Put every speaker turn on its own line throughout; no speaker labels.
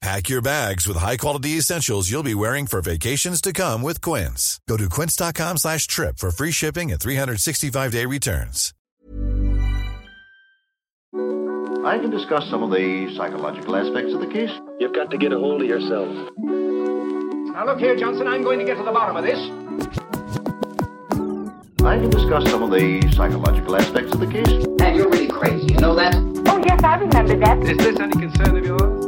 Pack your bags with high-quality essentials you'll be wearing for vacations to come with Quince. Go to quince.com slash trip for free shipping and 365-day returns.
I can discuss some of the psychological aspects of the case.
You've got to get a hold of yourself.
Now look here, Johnson, I'm going to get to the bottom of this.
I can discuss some of the psychological aspects of the case.
And you're really crazy, you know that?
Oh, yes, I remember that.
Is this any concern of yours?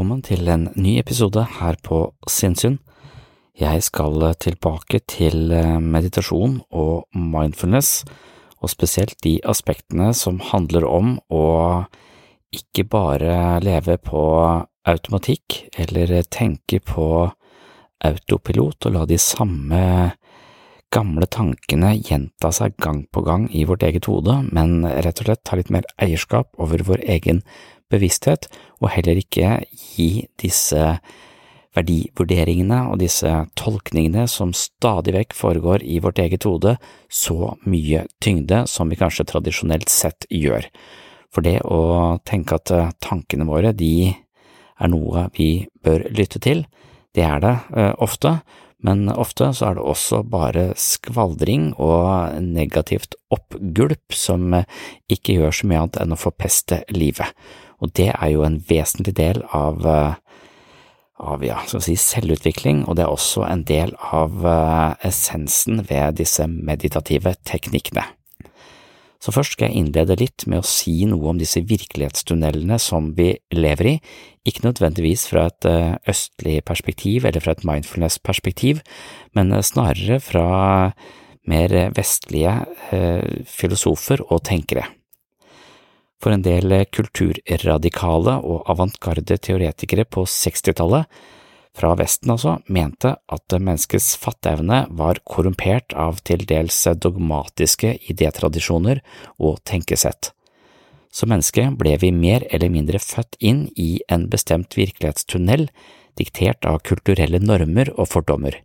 Velkommen til en ny episode her på Sinnsyn. Jeg skal tilbake til meditasjon og mindfulness, og spesielt de aspektene som handler om å ikke bare leve på automatikk eller tenke på autopilot og la de samme gamle tankene gjenta seg gang på gang i vårt eget hode, men rett og slett ta litt mer eierskap over vår egen bevissthet, og heller ikke gi disse verdivurderingene og disse tolkningene som stadig vekk foregår i vårt eget hode, så mye tyngde som vi kanskje tradisjonelt sett gjør. For det å tenke at tankene våre, de er noe vi bør lytte til, det er det eh, ofte, men ofte så er det også bare skvaldring og negativt oppgulp som ikke gjør så mye annet enn å forpeste livet, og det er jo en vesentlig del av av ja, skal vi si selvutvikling, og det er også en del av essensen ved disse meditative teknikkene. Så først skal jeg innlede litt med å si noe om disse virkelighetstunnelene som vi lever i, ikke nødvendigvis fra et østlig perspektiv eller fra et mindfulness-perspektiv, men snarere fra mer vestlige filosofer og tenkere. For en del kulturradikale og avantgarde teoretikere på 60-tallet, fra Vesten altså, mente at menneskets fatteevne var korrumpert av til dels dogmatiske idétradisjoner og tenkesett. Som menneske ble vi mer eller mindre født inn i en bestemt virkelighetstunnel diktert av kulturelle normer og fordommer.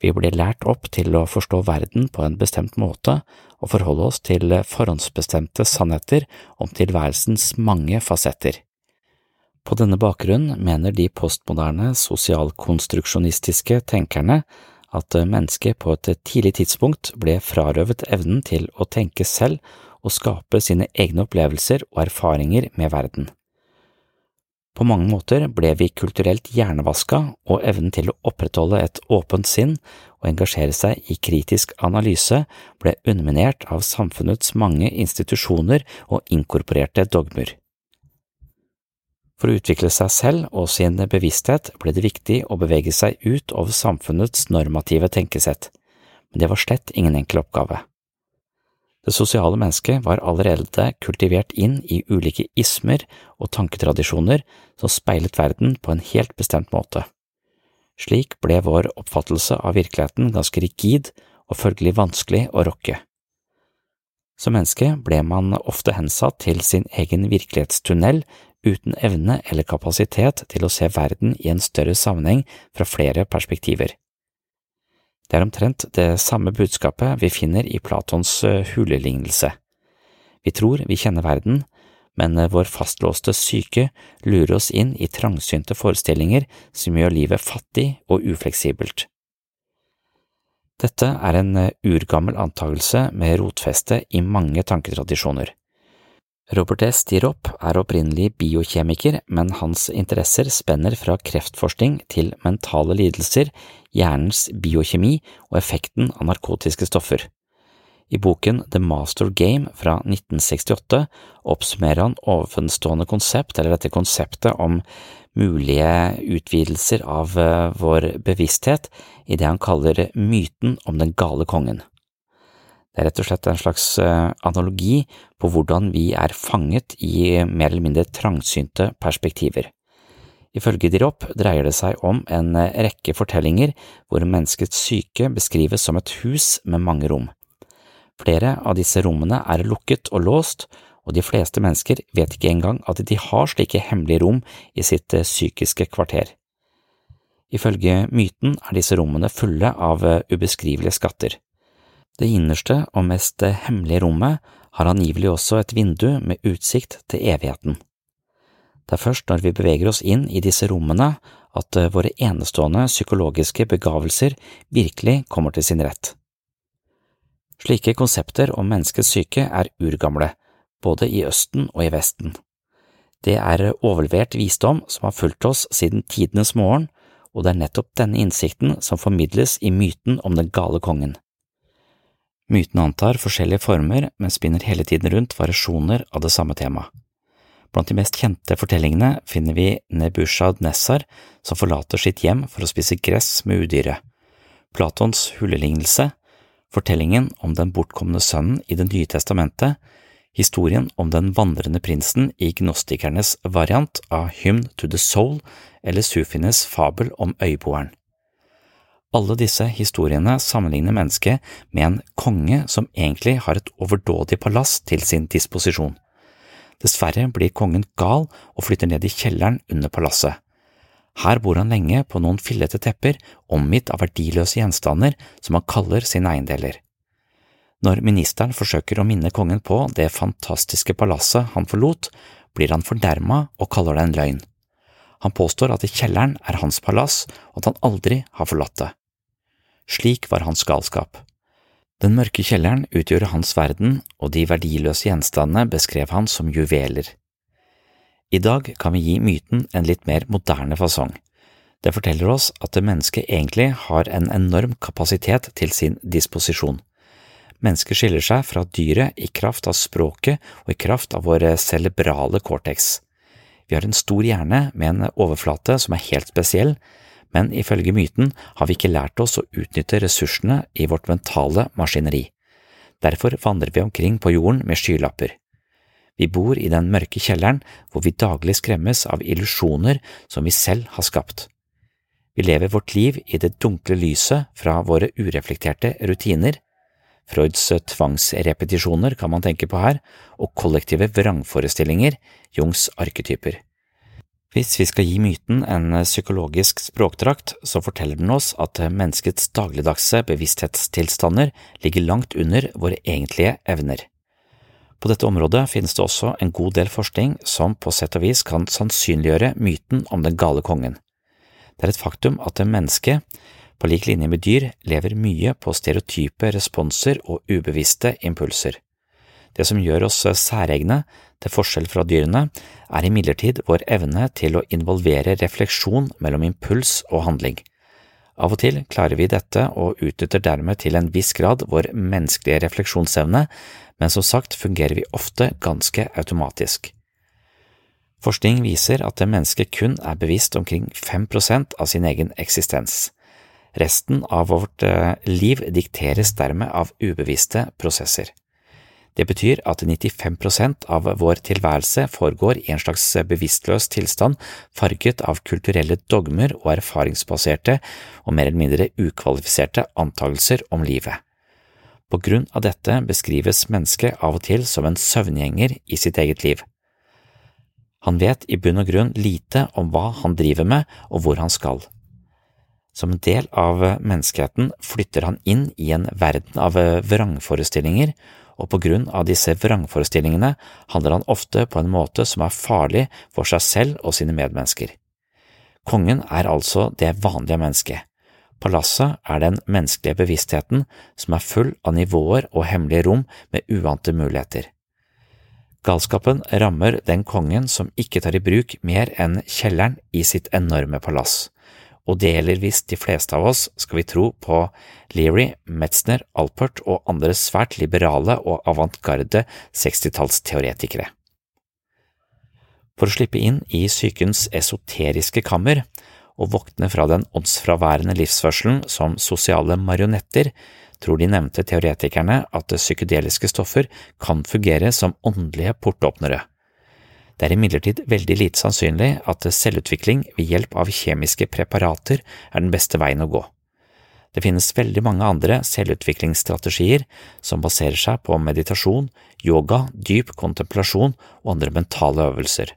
Vi blir lært opp til å forstå verden på en bestemt måte og forholde oss til forhåndsbestemte sannheter om tilværelsens mange fasetter. På denne bakgrunn mener de postmoderne sosialkonstruksjonistiske tenkerne at mennesket på et tidlig tidspunkt ble frarøvet evnen til å tenke selv og skape sine egne opplevelser og erfaringer med verden. På mange måter ble vi kulturelt hjernevaska, og evnen til å opprettholde et åpent sinn og engasjere seg i kritisk analyse ble underminert av samfunnets mange institusjoner og inkorporerte dogmer. For å utvikle seg selv og sin bevissthet ble det viktig å bevege seg ut over samfunnets normative tenkesett, men det var slett ingen enkel oppgave. Det sosiale mennesket var allerede kultivert inn i ulike ismer og tanketradisjoner som speilet verden på en helt bestemt måte. Slik ble vår oppfattelse av virkeligheten ganske rigid og følgelig vanskelig å rokke. Som menneske ble man ofte hensatt til sin egen virkelighetstunnel uten evne eller kapasitet til å se verden i en større sammenheng fra flere perspektiver. Det er omtrent det samme budskapet vi finner i Platons eh, hulelignelse. Vi tror vi kjenner verden, men eh, vår fastlåste syke lurer oss inn i trangsynte forestillinger som gjør livet fattig og ufleksibelt. Dette er en eh, urgammel antagelse med rotfeste i mange tanketradisjoner. Robert S. Stirop er opprinnelig biokjemiker, men hans interesser spenner fra kreftforskning til mentale lidelser, hjernens biokjemi og effekten av narkotiske stoffer. I boken The Master Game fra 1968 oppsummerer han ovenstående konsept, eller dette konseptet om mulige utvidelser av eh, vår bevissthet, i det han kaller myten om den gale kongen. Det er rett og slett en slags eh, analogi på hvordan vi er fanget i mer eller mindre trangsynte perspektiver. Ifølge Dirop dreier det seg om en eh, rekke fortellinger hvor menneskets syke beskrives som et hus med mange rom. Flere av disse rommene er lukket og låst, og de fleste mennesker vet ikke engang at de har slike hemmelige rom i sitt eh, psykiske kvarter. Ifølge myten er disse rommene fulle av ubeskrivelige skatter. Det innerste og mest hemmelige rommet har angivelig også et vindu med utsikt til evigheten. Det er først når vi beveger oss inn i disse rommene at våre enestående psykologiske begavelser virkelig kommer til sin rett. Slike konsepter om menneskets syke er urgamle, både i Østen og i Vesten. Det er overlevert visdom som har fulgt oss siden tidenes morgen, og det er nettopp denne innsikten som formidles i myten om den gale kongen. Myten antar forskjellige former, men spinner hele tiden rundt variasjoner av det samme temaet. Blant de mest kjente fortellingene finner vi Nebushad Nessar som forlater sitt hjem for å spise gress med udyret, Platons hulelignelse, fortellingen om den bortkomne sønnen i Det nye testamentet, historien om den vandrende prinsen i gnostikernes variant av Hymn to the Soul eller Sufines fabel om øyboeren. Alle disse historiene sammenligner mennesket med en konge som egentlig har et overdådig palass til sin disposisjon. Dessverre blir kongen gal og flytter ned i kjelleren under palasset. Her bor han lenge på noen fillete tepper, omgitt av verdiløse gjenstander som han kaller sine eiendeler. Når ministeren forsøker å minne kongen på det fantastiske palasset han forlot, blir han fornærma og kaller det en løgn. Han påstår at kjelleren er hans palass, og at han aldri har forlatt det. Slik var hans galskap. Den mørke kjelleren utgjorde hans verden, og de verdiløse gjenstandene beskrev han som juveler. I dag kan vi gi myten en litt mer moderne fasong. Det forteller oss at det mennesket egentlig har en enorm kapasitet til sin disposisjon. Mennesket skiller seg fra dyret i kraft av språket og i kraft av vår cerebrale cortex. Vi har en stor hjerne med en overflate som er helt spesiell, men ifølge myten har vi ikke lært oss å utnytte ressursene i vårt mentale maskineri. Derfor vandrer vi omkring på jorden med skylapper. Vi bor i den mørke kjelleren hvor vi daglig skremmes av illusjoner som vi selv har skapt. Vi lever vårt liv i det dunkle lyset fra våre ureflekterte rutiner, Freuds tvangsrepetisjoner kan man tenke på her, og kollektive vrangforestillinger, Jungs arketyper. Hvis vi skal gi myten en psykologisk språkdrakt, så forteller den oss at menneskets dagligdagse bevissthetstilstander ligger langt under våre egentlige evner. På dette området finnes det også en god del forskning som på sett og vis kan sannsynliggjøre myten om den gale kongen. Det er et faktum at mennesket, på lik linje med dyr, lever mye på stereotype responser og ubevisste impulser. Det som gjør oss særegne, til forskjell fra dyrene, er imidlertid vår evne til å involvere refleksjon mellom impuls og handling. Av og til klarer vi dette og utnytter dermed til en viss grad vår menneskelige refleksjonsevne, men som sagt fungerer vi ofte ganske automatisk. Forskning viser at det mennesket kun er bevisst omkring fem prosent av sin egen eksistens. Resten av vårt eh, liv dikteres dermed av ubevisste prosesser. Det betyr at 95% av vår tilværelse foregår i en slags bevisstløs tilstand farget av kulturelle dogmer og erfaringsbaserte og mer eller mindre ukvalifiserte antagelser om livet. På grunn av dette beskrives mennesket av og til som en søvngjenger i sitt eget liv. Han vet i bunn og grunn lite om hva han driver med og hvor han skal. Som en del av menneskeheten flytter han inn i en verden av vrangforestillinger og på grunn av disse vrangforestillingene handler han ofte på en måte som er farlig for seg selv og sine medmennesker. Kongen er altså det vanlige mennesket. Palasset er den menneskelige bevisstheten som er full av nivåer og hemmelige rom med uante muligheter. Galskapen rammer den kongen som ikke tar i bruk mer enn kjelleren i sitt enorme palass og gjelder hvis de fleste av oss, skal vi tro på Leary, Metzner, Alpert og andre svært liberale og avantgarde 60-tallsteoretikere. For å slippe inn i psykens esoteriske kammer og våkne fra den åndsfraværende livsførselen som sosiale marionetter, tror de nevnte teoretikerne at psykedeliske stoffer kan fungere som åndelige portåpnere. Det er imidlertid veldig lite sannsynlig at selvutvikling ved hjelp av kjemiske preparater er den beste veien å gå. Det finnes veldig mange andre selvutviklingsstrategier som baserer seg på meditasjon, yoga, dyp kontemplasjon og andre mentale øvelser.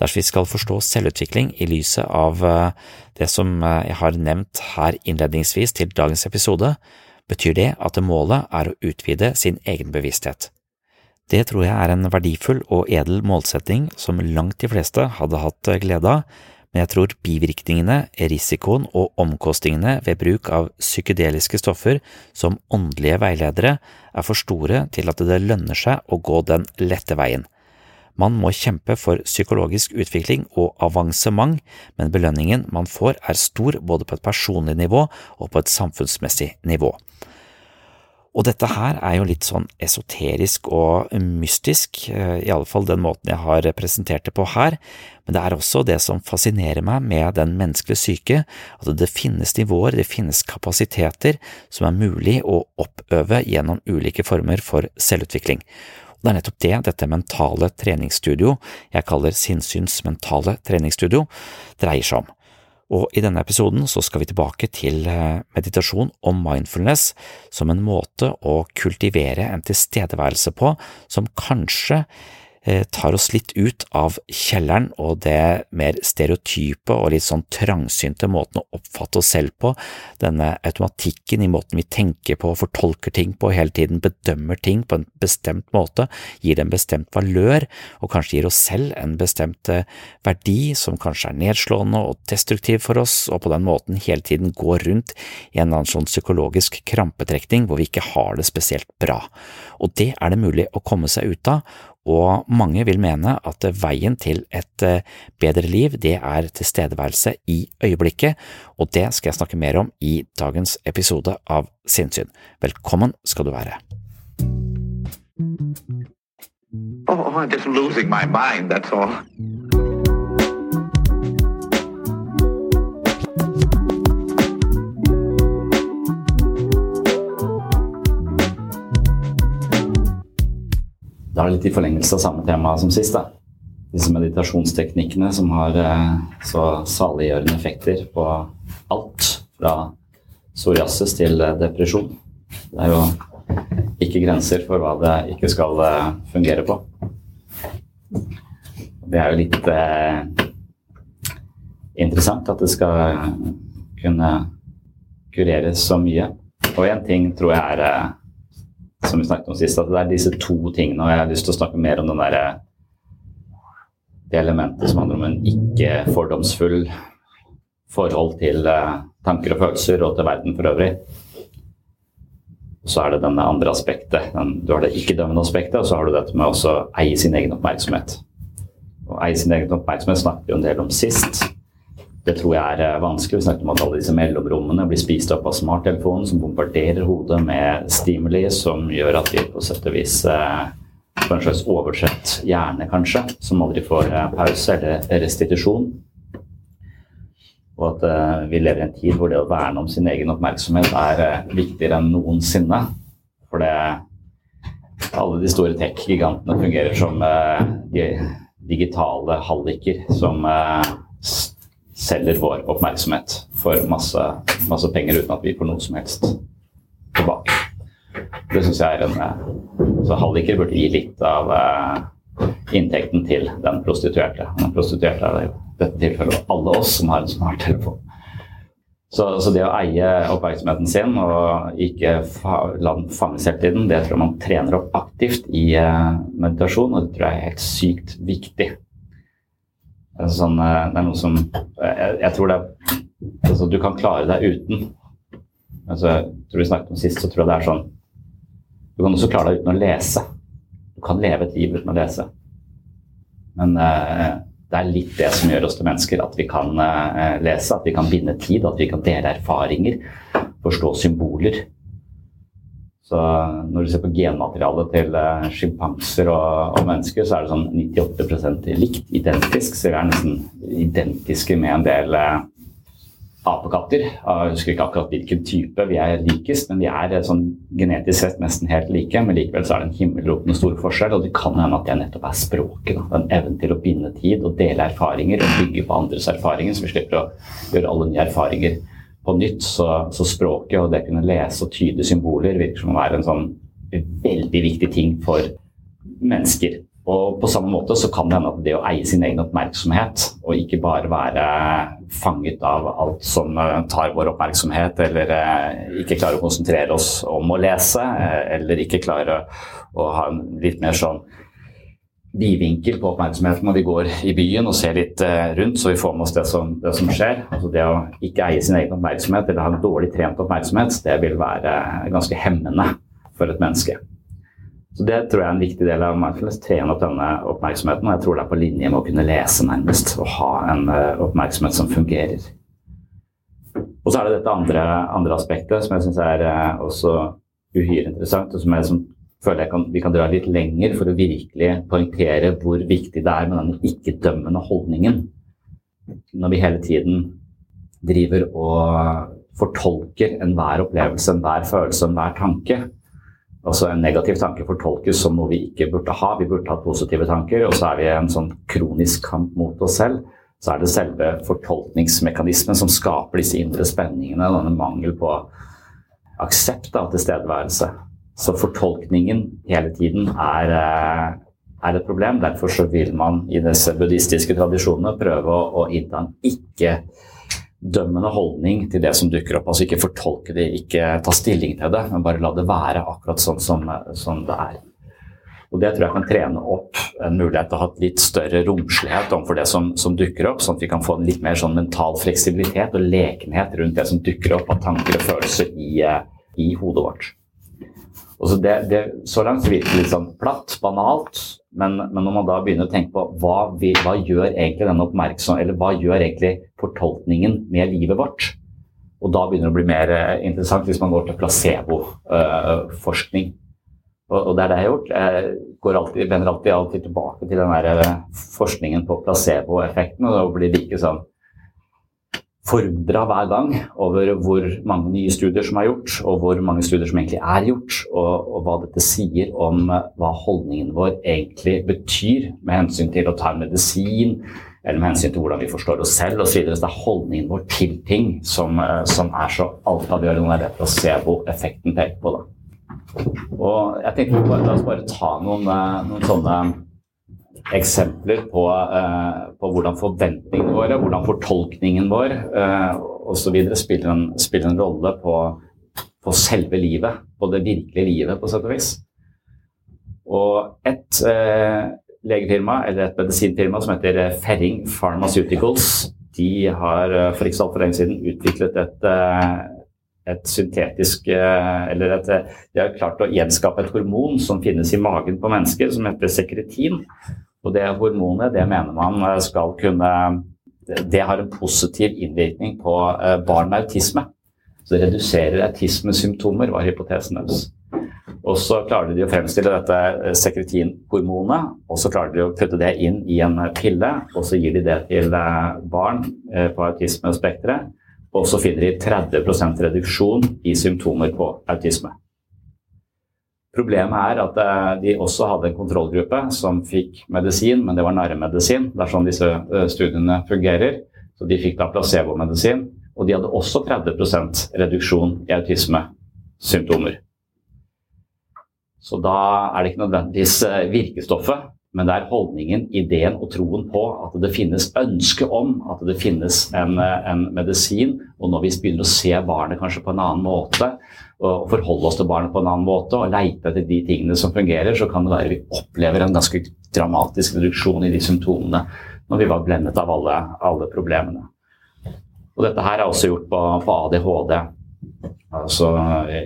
Dersom vi skal forstå selvutvikling i lyset av eh, det som eh, jeg har nevnt her innledningsvis til dagens episode, betyr det at målet er å utvide sin egen bevissthet. Det tror jeg er en verdifull og edel målsetting som langt de fleste hadde hatt glede av, men jeg tror bivirkningene, risikoen og omkostningene ved bruk av psykedeliske stoffer som åndelige veiledere er for store til at det lønner seg å gå den lette veien. Man må kjempe for psykologisk utvikling og avansement, men belønningen man får er stor både på et personlig nivå og på et samfunnsmessig nivå. Og dette her er jo litt sånn esoterisk og mystisk, eh, i alle fall den måten jeg har presentert det på her, men det er også det som fascinerer meg med den menneskelige syke, at det finnes nivåer, det finnes kapasiteter som er mulig å oppøve gjennom ulike former for selvutvikling. Det er nettopp det dette mentale treningsstudio jeg kaller Sinnsyns mentale treningsstudio dreier seg om. Og i denne episoden så skal vi tilbake til eh, meditasjon og mindfulness som en måte å kultivere en tilstedeværelse på som kanskje tar oss litt ut av kjelleren og det mer stereotype og litt sånn trangsynte måten å oppfatte oss selv på, denne automatikken i måten vi tenker på og fortolker ting på, hele tiden bedømmer ting på en bestemt måte, gir det en bestemt valør og kanskje gir oss selv en bestemt eh, verdi som kanskje er nedslående og destruktiv for oss, og på den måten hele tiden går rundt i en annen sånn psykologisk krampetrekning hvor vi ikke har det spesielt bra. Og det er det mulig å komme seg ut av, og mange vil mene at veien til et eh, bedre liv, det er tilstedeværelse i øyeblikket, og det skal jeg snakke mer om i dagens episode av Sinnsyn. Velkommen skal du være.
Oh, I'm just losing my mind, that's all.
Det er litt i forlengelse av samme tema som sist. da. Disse meditasjonsteknikkene som har eh, så saliggjørende effekter på alt, fra psoriasis til eh, depresjon. Det er jo ikke grenser for hva det ikke skal eh, fungere på. Det er jo litt eh, interessant at det skal kunne kureres så mye. Og én ting tror jeg er som vi snakket om sist, at det er disse to tingene. Og jeg har lyst til å snakke mer om den der, det elementet som handler om en ikke-fordomsfull forhold til uh, tanker og følelser og til verden for øvrig.
Så er det denne andre aspektet. Den, du har det ikke-dømmende aspektet, og så har du dette med å eie sin egen oppmerksomhet. Å eie sin egen oppmerksomhet snakket vi en del om sist. Det tror jeg er vanskelig. Vi snakket om at alle disse mellomrommene blir spist opp av smarttelefonen som bombarderer hodet med stimuli som gjør at vi på sett og vis eh, får en slags oversett hjerne, kanskje, som aldri får eh, pause eller restitusjon. Og at uh, vi lever i en tid hvor det å verne om sin egen oppmerksomhet er uh, viktigere enn noensinne. For det alle de store tech-gigantene fungerer som uh, digitale halliker som selger vår oppmerksomhet for masse, masse, penger uten at vi får noe som helst tilbake. Det syns jeg er en Så halliker burde gi litt av inntekten til den prostituerte. Den prostituerte er det i dette tilfellet alle oss som har en smarttelefon. Så, så det å eie oppmerksomheten sin og ikke la den fanges hele tiden, det tror jeg man trener opp aktivt i uh, meditasjon, og det tror jeg er helt sykt viktig. Sånn, uh, det er noe som jeg, jeg tror det er altså, Du kan klare deg uten. Altså, jeg tror vi snakket om sist, så tror jeg det er sånn Du kan også klare deg uten å lese. Du kan leve et liv uten å lese. Men eh, det er litt det som gjør oss til mennesker. At vi kan eh, lese, at vi kan binde tid, at vi kan dele erfaringer, forstå symboler. Så når du ser på genmaterialet til uh, sjimpanser og, og, mennesker, så er det sånn 98 likt, identisk. Så vi er nesten identiske med en del uh, apekatter. Jeg husker ikke akkurat hvilken type vi er likest, men vi er eh, sånn genetisk sett nesten helt like. Men likevel så er det en himmelropende stor forskjell, og det kan hende at det nettopp er språket. Da. Den evnen til å binde tid og dele erfaringer og bygge på andres erfaringer, så vi slipper å gjøre alle nye erfaringer på nytt. Så, så språket og det å kunne lese og tyde symboler virker som å være en sånn veldig viktig ting for mennesker. Og på samme måte så kan det hende at det å eie sin egen oppmerksomhet, og ikke bare være fanget av alt som eh, tar vår oppmerksomhet, eller eh, ikke klare å konsentrere oss om å lese, eh, eller ikke klare å ha en litt mer sånn vidvinkel på oppmerksomheten når vi går i byen og ser litt rundt, så vi får med oss det som, det som skjer. Altså det å ikke eie sin egen oppmerksomhet eller ha en dårlig trent oppmerksomhet, det vil være ganske hemmende for et menneske. Så Det tror jeg er en viktig del av mindfulness. Trene opp denne oppmerksomheten. Og jeg tror det er på linje med å kunne lese, nærmest. Og ha en uh, oppmerksomhet som fungerer. Og så er det dette andre, andre aspektet som jeg syns er uh, også uhyre interessant, og som jeg som føler jeg kan, vi kan dra litt lenger for å virkelig poengtere hvor viktig det er med denne ikke-dømmende holdningen. Når vi hele tiden driver og fortolker enhver opplevelse, enhver følelse, enhver tanke Altså En negativ tanke fortolkes som noe vi ikke burde ha. Vi burde ha positive tanker. Og så er vi i en sånn kronisk kamp mot oss selv. Så er det selve fortolkningsmekanismen som skaper disse indre spenningene. Denne mangel på aksept av tilstedeværelse. Så fortolkningen hele tiden er, eh, er, et problem. Derfor så vil man i disse buddhistiske tradisjonene prøve å, å innta en ikke dømmende holdning til det som dukker opp. Altså ikke fortolke det, ikke ta stilling til det, men bare la det være akkurat sånn som, som det er. Og Det tror jeg kan trene opp en mulighet til å ha litt større romslighet overfor det som, som, dukker opp, sånn at vi kan få en litt mer sånn mental fleksibilitet og lekenhet rundt det som dukker opp av tanker og følelser i, i hodet vårt. Så, det, det, så langt virker det litt sånn platt, banalt, men, men, når man da begynner å tenke på hva, vi, hva gjør egentlig denne oppmerksomheten, eller hva gjør egentlig fortolkningen med livet vårt? Og da begynner det å bli mer eh, interessant hvis man går til placeboforskning. Uh, og, og, det er det jeg har gjort. Jeg går alltid, vender alltid, alltid tilbake til den der eh, forskningen på placeboeffekten, og da blir det ikke sånn forundra hver gang over hvor mange nye studier som er gjort, og hvor mange studier som egentlig er gjort, og, og hva dette sier om eh, hva holdningen vår egentlig betyr med hensyn til å ta en medisin, eller med hensyn til hvordan vi forstår oss selv osv. Så, så det er holdningen vår til ting som, eh, som er så altavgjørende. Det er det placeboeffekten peker på. Da. Og jeg tenkte bare, La oss bare ta noen, eh, noen sånne eksempler på, eh, på, hvordan forventningene våre, hvordan fortolkningen vår eh, osv. Spiller, spiller en rolle på, på, selve livet, på det virkelige livet, på sett og vis. Og et eh, legefirma, eller et medisinfirma som heter Ferring Pharmaceuticals, de har eh, for ikke så altfor lenge siden utviklet et, et syntetisk Eller et, de har klart å gjenskape et hormon som finnes i magen på mennesker, som heter sekretin. Og det hormonet det mener man skal kunne Det har en positiv innvirkning på barn med autisme. Så det reduserer autismesymptomer, var hypotesen deres. Og så klarer de å fremstille dette eh, sekretinhormonet, og så klarer de å putte det inn i en pille, og så gir de det til eh, barn eh, på autismespekteret. Og så finner de 30% reduksjon i symptomer på autisme. Problemet er at de også hadde en kontrollgruppe som fikk medisin, men det var narremedisin. Det er sånn disse studiene fungerer. Så de fikk da placebomedisin. Og de hadde også 30% reduksjon i autismesymptomer. Så da er det ikke nødvendigvis eh, virkestoffet, men det er holdningen, ideen og troen på at det finnes ønske om at det finnes en, eh, en medisin. Og når vi begynner å se barnet kanskje på en annen måte, og forholde oss til barnet på en annen måte og leite etter de tingene som fungerer, så kan det være vi opplever en ganske dramatisk reduksjon i de symptomene når vi var blendet av alle, alle problemene. Og dette her er også gjort på, på ADHD. Altså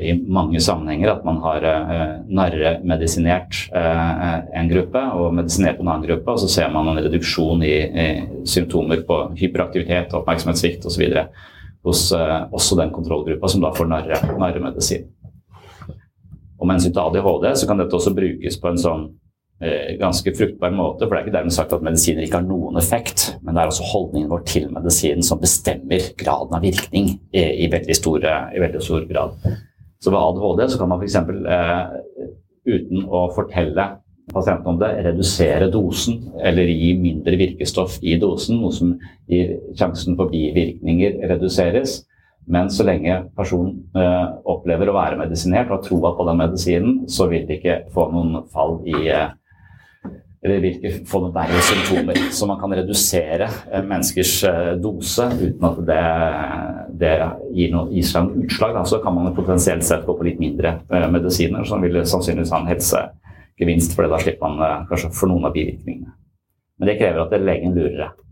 i mange sammenhenger at man har eh, narremedisinert eh, en gruppe og medisinert en annen gruppe, og så ser man en reduksjon i, i symptomer på hyperaktivitet, oppmerksomhetssvikt osv. hos eh, også den kontrollgruppa som da får narre, narremedisin. Og med hensyn til ADHD så kan dette også brukes på en sånn Eh, ganske fruktbar måte. For det er ikke dermed sagt at medisiner ikke har noen effekt, men det er også holdningen vår til medisinen som bestemmer graden av virkning i, i, veldig, stor, i veldig, stor, grad. Så ved ADHD så kan man f.eks. Eh, uten å fortelle pasienten om det, redusere dosen eller gi mindre virkestoff i dosen, noe som gir sjansen for bivirkninger reduseres. Men så lenge personen eh, opplever å være medisinert og har troa på den medisinen, så vil de ikke få noen fall i eh, eller vil ikke få noen verre symptomer. Så man kan redusere eh, menneskers eh, dose uten at det, det gir, noe, gir utslag. Da. Så kan man potensielt sett gå på litt mindre eh, medisiner, som vil sannsynligvis ha en helsegevinst, for da slipper man kanskje for noen av bivirkningene. Men det krever at legen lurer deg.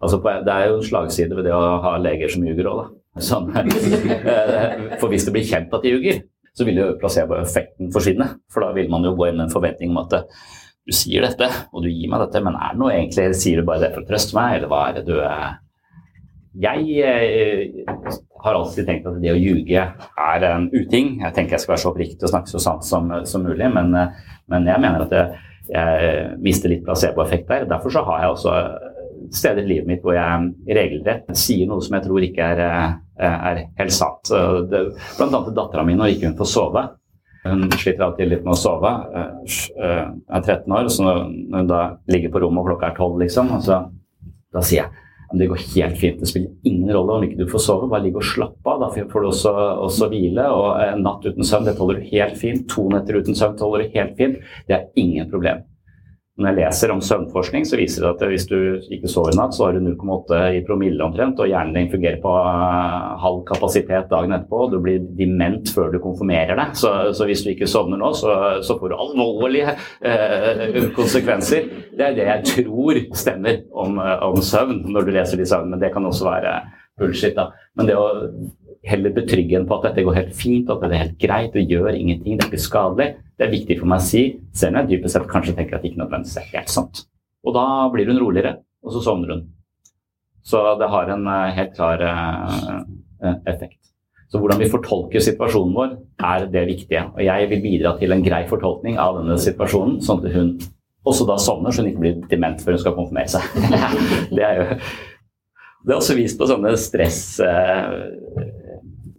Altså, det er jo en slagside ved det å ha leger som ljuger òg, da. Sånn, for hvis det blir kjent at de ljuger, så vil jo placeboeffekten forsvinne. For da vil man jo gå inn med en forventning om at du sier dette, og du gir meg dette, men er det noe egentlig, sier du bare det for å trøste meg, eller hva er det du er? Jeg eh, har alltid tenkt at det å ljuge er en uting. Jeg tenker jeg skal være så oppriktig og snakke så sant som, som mulig, men, eh, men, jeg mener at jeg, jeg mister litt placeboeffekt der. Derfor så har jeg også steder i livet mitt hvor jeg regelrett sier noe som jeg tror ikke er, eh, er helt sant. Blant annet til dattera mi når ikke hun får sove. Hun sliter alltid litt med å sove. Eh, eh, jeg er 13 år, så når hun da ligger på rommet og klokka er 12, liksom, så, da sier jeg det går helt fint. Det spiller ingen rolle om ikke du får sove, bare ligg og slapp av. Da får du også, også, hvile. Og en natt uten søvn, det tåler du helt fint. To netter uten søvn tåler du helt fint. Det er ingen problem. Når jeg leser om søvnforskning, så viser det at hvis du ikke sover i natt, så har du 0,8 i promille omtrent, og hjernen din fungerer på eh, halv kapasitet dagen etterpå. og Du blir dement før du konfirmerer deg. Så, så hvis du ikke sovner nå, så, så får du alvorlige eh, konsekvenser. Det er det jeg tror stemmer om, eh, om søvn når du leser de søvnene. Det kan også være bullshit. da. Men det å heller betrygge en på at dette går helt fint, at det er helt greit, du gjør ingenting, det er ikke skadelig. Det er viktig for meg å si, selv om jeg dypest sett kanskje tenker at det ikke nødvendigvis er helt sant. Og da blir hun roligere, og så sovner hun. Så det har en eh, helt klar uh, effekt. Så hvordan vi fortolker situasjonen vår, er det viktige. Og jeg vil bidra til en grei fortolkning av denne situasjonen, sånn at hun også da sovner, så hun ikke blir dement før hun skal konfirmere seg. det er jo det er også vist på sånne stress...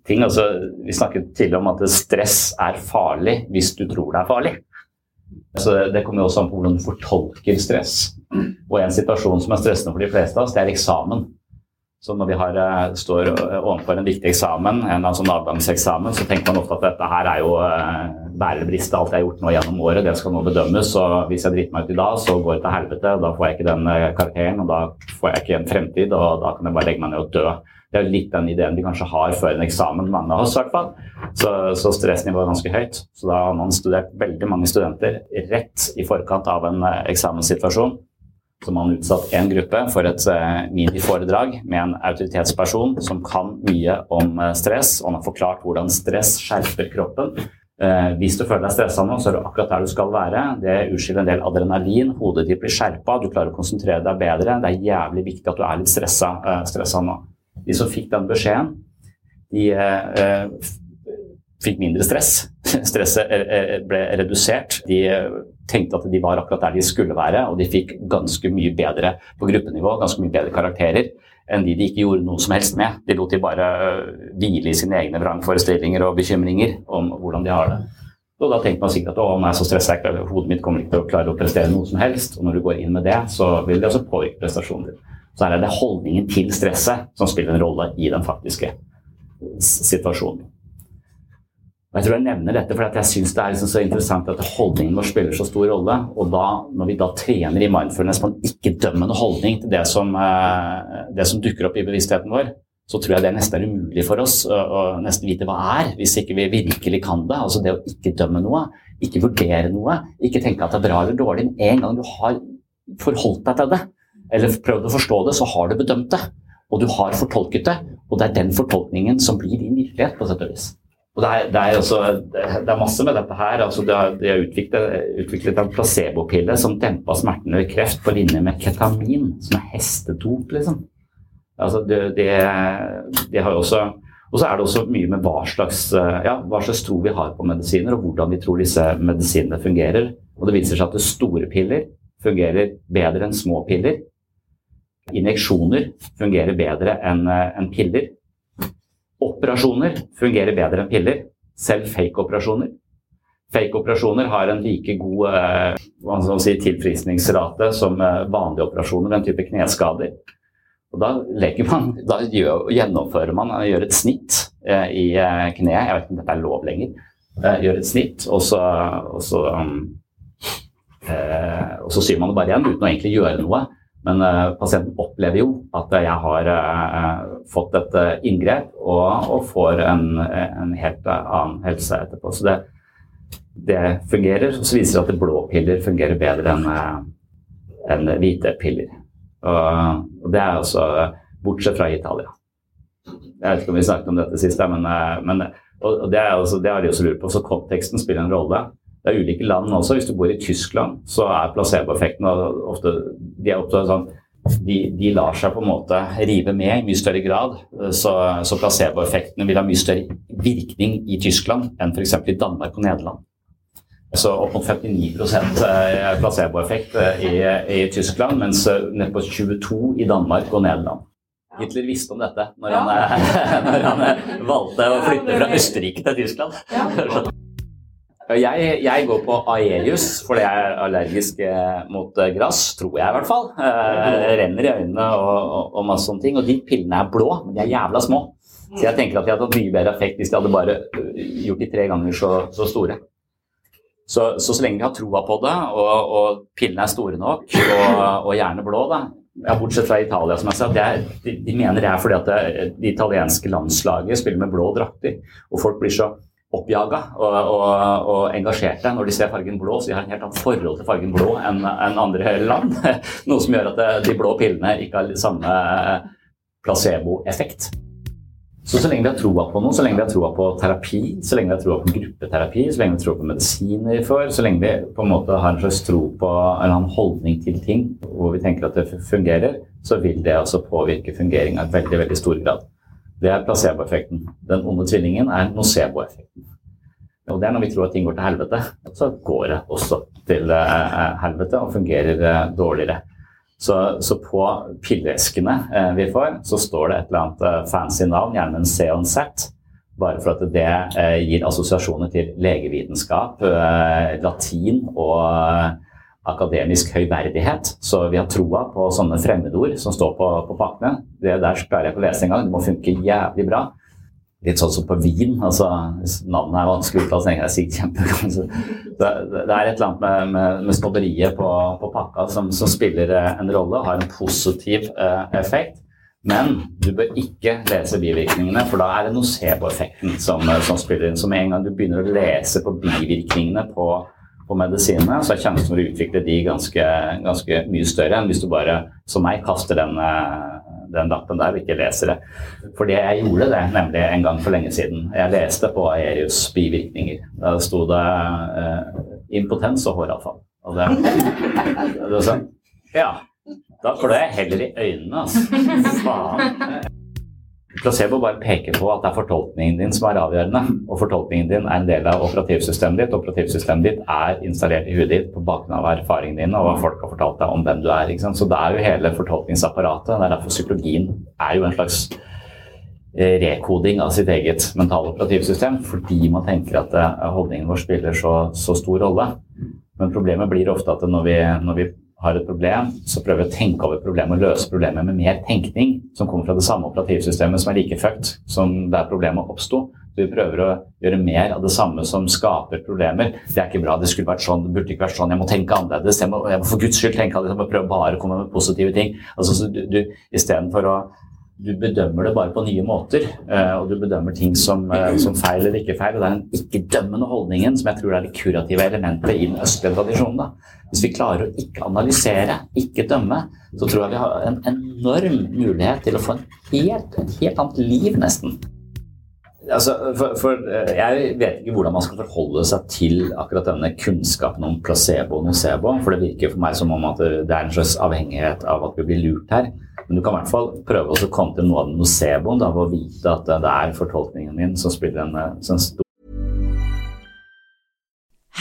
Ting. Altså, vi snakket tidligere om at stress er farlig hvis du tror det er farlig. Så Det kommer jo også an på hvordan du fortolker stress. Og en situasjon som er stressende for de fleste av oss, det er eksamen. Så når vi har, eh, står overfor en viktig eksamen, en sånn avgangseksamen, så tenker man ofte at dette her er jo bærebrist. alt jeg har gjort nå gjennom året, det skal nå bedømmes. Og hvis jeg driter meg ut i dag, så går det til helvete. Da får jeg ikke den eh, karakteren, og da får jeg ikke en fremtid, og da kan jeg bare legge meg ned og dø. Det er litt den ideen de kanskje har før en eksamen, mange av oss i hvert fall. Så, så stressnivået er ganske høyt. Så da har man studert veldig mange studenter rett i forkant av en eksamenssituasjon, eksamenssituasjon. man har utsatt en gruppe for et uh, miniforedrag med en autoritetsperson som kan mye om uh, stress. og Han har forklart hvordan stress skjerper kroppen. Eh, hvis du føler deg stressa nå, så er du akkurat der du skal være. Det utskiller en del adrenalin, hodet ditt blir skjerpa, du klarer å konsentrere deg bedre. Det er jævlig viktig at du er litt stressa, stressa nå. De som fikk den beskjeden, de fikk mindre stress. Stresset ble redusert. De tenkte at de var akkurat der de skulle være, og de fikk ganske mye bedre på gruppenivå, ganske mye bedre karakterer enn de de ikke gjorde noe som helst med. De lot de bare hvile i sine egne vrangforestillinger og bekymringer om hvordan de har det. Og da tenker man sikkert at å, nå er så stressa, hodet mitt kommer ikke til å klare å prestere noe som helst. Og når du går inn med det, så vil det også påvirke prestasjonen din. Så er det holdningen til stresset som spiller en rolle i den faktiske situasjonen. Jeg tror jeg nevner dette fordi jeg syns det er liksom så interessant at holdningen vår spiller så stor rolle. Og da, når vi da trener i mindfulness på en ikke-dømmende holdning til det som, eh, det som, dukker opp i bevisstheten vår, så tror jeg det nesten er umulig for oss å nesten vite hva er, hvis ikke vi virkelig kan det. Altså det å ikke dømme noe, ikke vurdere noe, ikke tenke at det er bra eller dårlig. En gang du har forholdt deg til det, eller prøvd å forstå det, så har du bedømt det. Og du har fortolket det, og det er den fortolkningen som blir din virkelighet, på sett og vis. Og det er, det, er også, det er, masse med dette her. Altså de har, de har utviklet, utviklet, en placebopille som dempa smertene ved kreft på linje med ketamin, som er hestedop, liksom. Altså det, det har også og så er det også mye med hva slags, ja, hva slags tro vi har på medisiner, og hvordan vi tror disse medisinene fungerer. Og det viser seg at store piller fungerer bedre enn små piller. Injeksjoner fungerer bedre enn en piller. Operasjoner fungerer bedre enn piller, selv fake-operasjoner. Fake-operasjoner har en like god eh, si, tilfriskningsrate som eh, vanlige operasjoner, den type kneskader. Og da, man, da gjør, gjennomfører man gjør et snitt eh, i eh, kneet, jeg vet ikke om dette er lov lenger, eh, gjør et snitt, og så, og så, um, eh, og så syr man det bare igjen uten å egentlig gjøre noe. Men uh, pasienten opplever jo at jeg har uh, fått et uh, inngrep og, og får en, en, helt annen helse etterpå. Så det, det fungerer. Så viser det at blå piller fungerer bedre enn en hvite piller. Og, og, det er altså bortsett fra Italia. Jeg vet ikke om vi snakket om dette sist, men, men og det, er altså, det har de også lurt på. Så konteksten spiller en rolle. Det er ulike land også. Hvis du bor i Tyskland, så er placeboeffekten ofte de er opptatt sånn de, de, lar seg på en måte rive med i mye større grad. Så, så placeboeffektene vil ha mye større virkning i Tyskland enn f.eks. i Danmark og Nederland. Så opp mot 59 eh, placeboeffekt eh, i, i Tyskland, mens nedpå ned 22 i Danmark og Nederland. Hitler visste om dette når han, når han valgte å flytte fra Østerrike til Tyskland. Jeg, jeg, går på Aelius fordi jeg er allergisk eh, mot eh, gress, tror jeg i hvert fall. Jeg renner i øynene og, og, og, masse sånne ting. Og de pillene er blå, men de er jævla små. Så jeg tenker at de hadde hatt mye bedre effekt hvis de hadde bare gjort de tre ganger så, så store. Så, så, så lenge vi har troa på det, og, og, pillene er store nok, og, og gjerne blå, da, ja, bortsett fra Italia, som jeg sa, er, de, de, mener det er fordi at det, det italienske landslaget spiller med blå drakter. Og folk blir så oppjaga og, og, og, engasjerte når de ser fargen blå. Så de har en helt annet forhold til fargen blå enn en andre land. Noe som gjør at de blå pillene ikke har samme placeboeffekt. Så så lenge vi har troa på noe, så lenge vi har troa på terapi, så lenge vi har troa på gruppeterapi, så lenge vi har troa på medisiner for, så lenge vi på en måte har en slags tro på en eller annen holdning til ting hvor vi tenker at det fungerer, så vil det også påvirke fungeringa i veldig, veldig stor grad. Det er placeboeffekten. Den onde tvillingen er noceboeffekten. Og det er når vi tror at ting går til helvete, så går det også til eh, helvete og fungerer eh, dårligere. Så, så på pilleeskene eh, vi får, så står det et eller annet fancy navn, gjerne en C og en Z. Bare for at det gir assosiasjoner til legevitenskap, latin og akademisk høyverdighet. Så vi har troa på sånne fremmedord som står på, på pakkene. Det der klarer jeg ikke å lese engang. Det må funke jævlig bra. Litt sånn som på vin. altså Hvis navnet er vanskelig å uttale, så tenker jeg sikkert kjempegodt. Det, det, er et eller annet med, med, med snobberiet på, på, pakka som, som, spiller eh, en rolle, har en positiv eh, effekt. Men du bør ikke lese bivirkningene, for da er det nocebo-effekten som, som spiller inn. Så med en gang du begynner å lese på bivirkningene på på medisinene, så er sjansen for å utvikle de ganske, ganske mye større enn hvis du bare, som meg, kaster den, eh, den lappen der og ikke leser det. Fordi jeg gjorde det nemlig en gang for lenge siden. Jeg leste på Aerius bivirkninger. Da sto det eh, impotens og håravfall. Og det, det var sånn Ja. Da klør jeg heller i øynene, altså. Faen. Placebo bare peker på at det er fortolkningen din som er avgjørende. Og fortolkningen din er en del av operativsystemet ditt. Operativsystemet ditt er installert i huet ditt på bakgrunn av erfaringene dine og hva folk har fortalt deg om hvem du er. Så det er jo hele fortolkningsapparatet. Det er derfor psykologien er jo en slags eh, rekoding av sitt eget mentale operativsystem, fordi man tenker at eh, holdningen vår spiller så, så stor rolle. Men problemet blir ofte at når vi, når vi har et problem, så prøver vi å tenke over problemet og løse problemet med mer tenkning som kommer fra det samme operativsystemet som er like fucked som der problemet oppsto. Vi prøver å gjøre mer av det samme som skaper problemer. Det er ikke bra, det skulle vært sånn, det burde ikke vært sånn, jeg må tenke annerledes. Jeg må, jeg må for guds skyld tenke annerledes, jeg må prøve bare å komme med positive ting. Altså, du, du, Istedenfor å du bedømmer det bare på nye måter, eh, og du bedømmer ting som, eh, som feil eller ikke feil. og Det er den ikke-dømmende holdningen som jeg tror er det kurative elementet i den østlige tradisjonen. Da. Hvis vi klarer å ikke analysere, ikke dømme, så tror jeg vi har en enorm mulighet til å få helt, et helt annet liv, nesten. Altså, for, for, eh, jeg vet ikke hvordan man skal forholde seg til akkurat denne kunnskapen om placebo og nocebo. For det virker for meg som om at det er en slags avhengighet av at vi blir lurt her. Er stor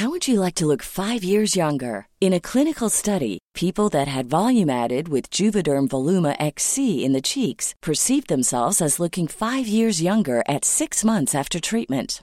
How would you like to look five years younger? In a clinical study, people that had volume added with Juvederm Voluma XC in the cheeks perceived themselves as looking five years younger at six months after treatment.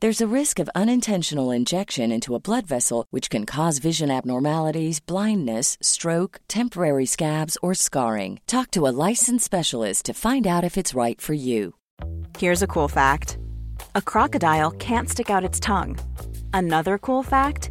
There's a risk of unintentional injection into a blood vessel, which can cause vision abnormalities, blindness, stroke, temporary scabs, or scarring. Talk to a licensed specialist to find out if it's right for you.
Here's a cool fact a crocodile can't stick out its tongue. Another cool fact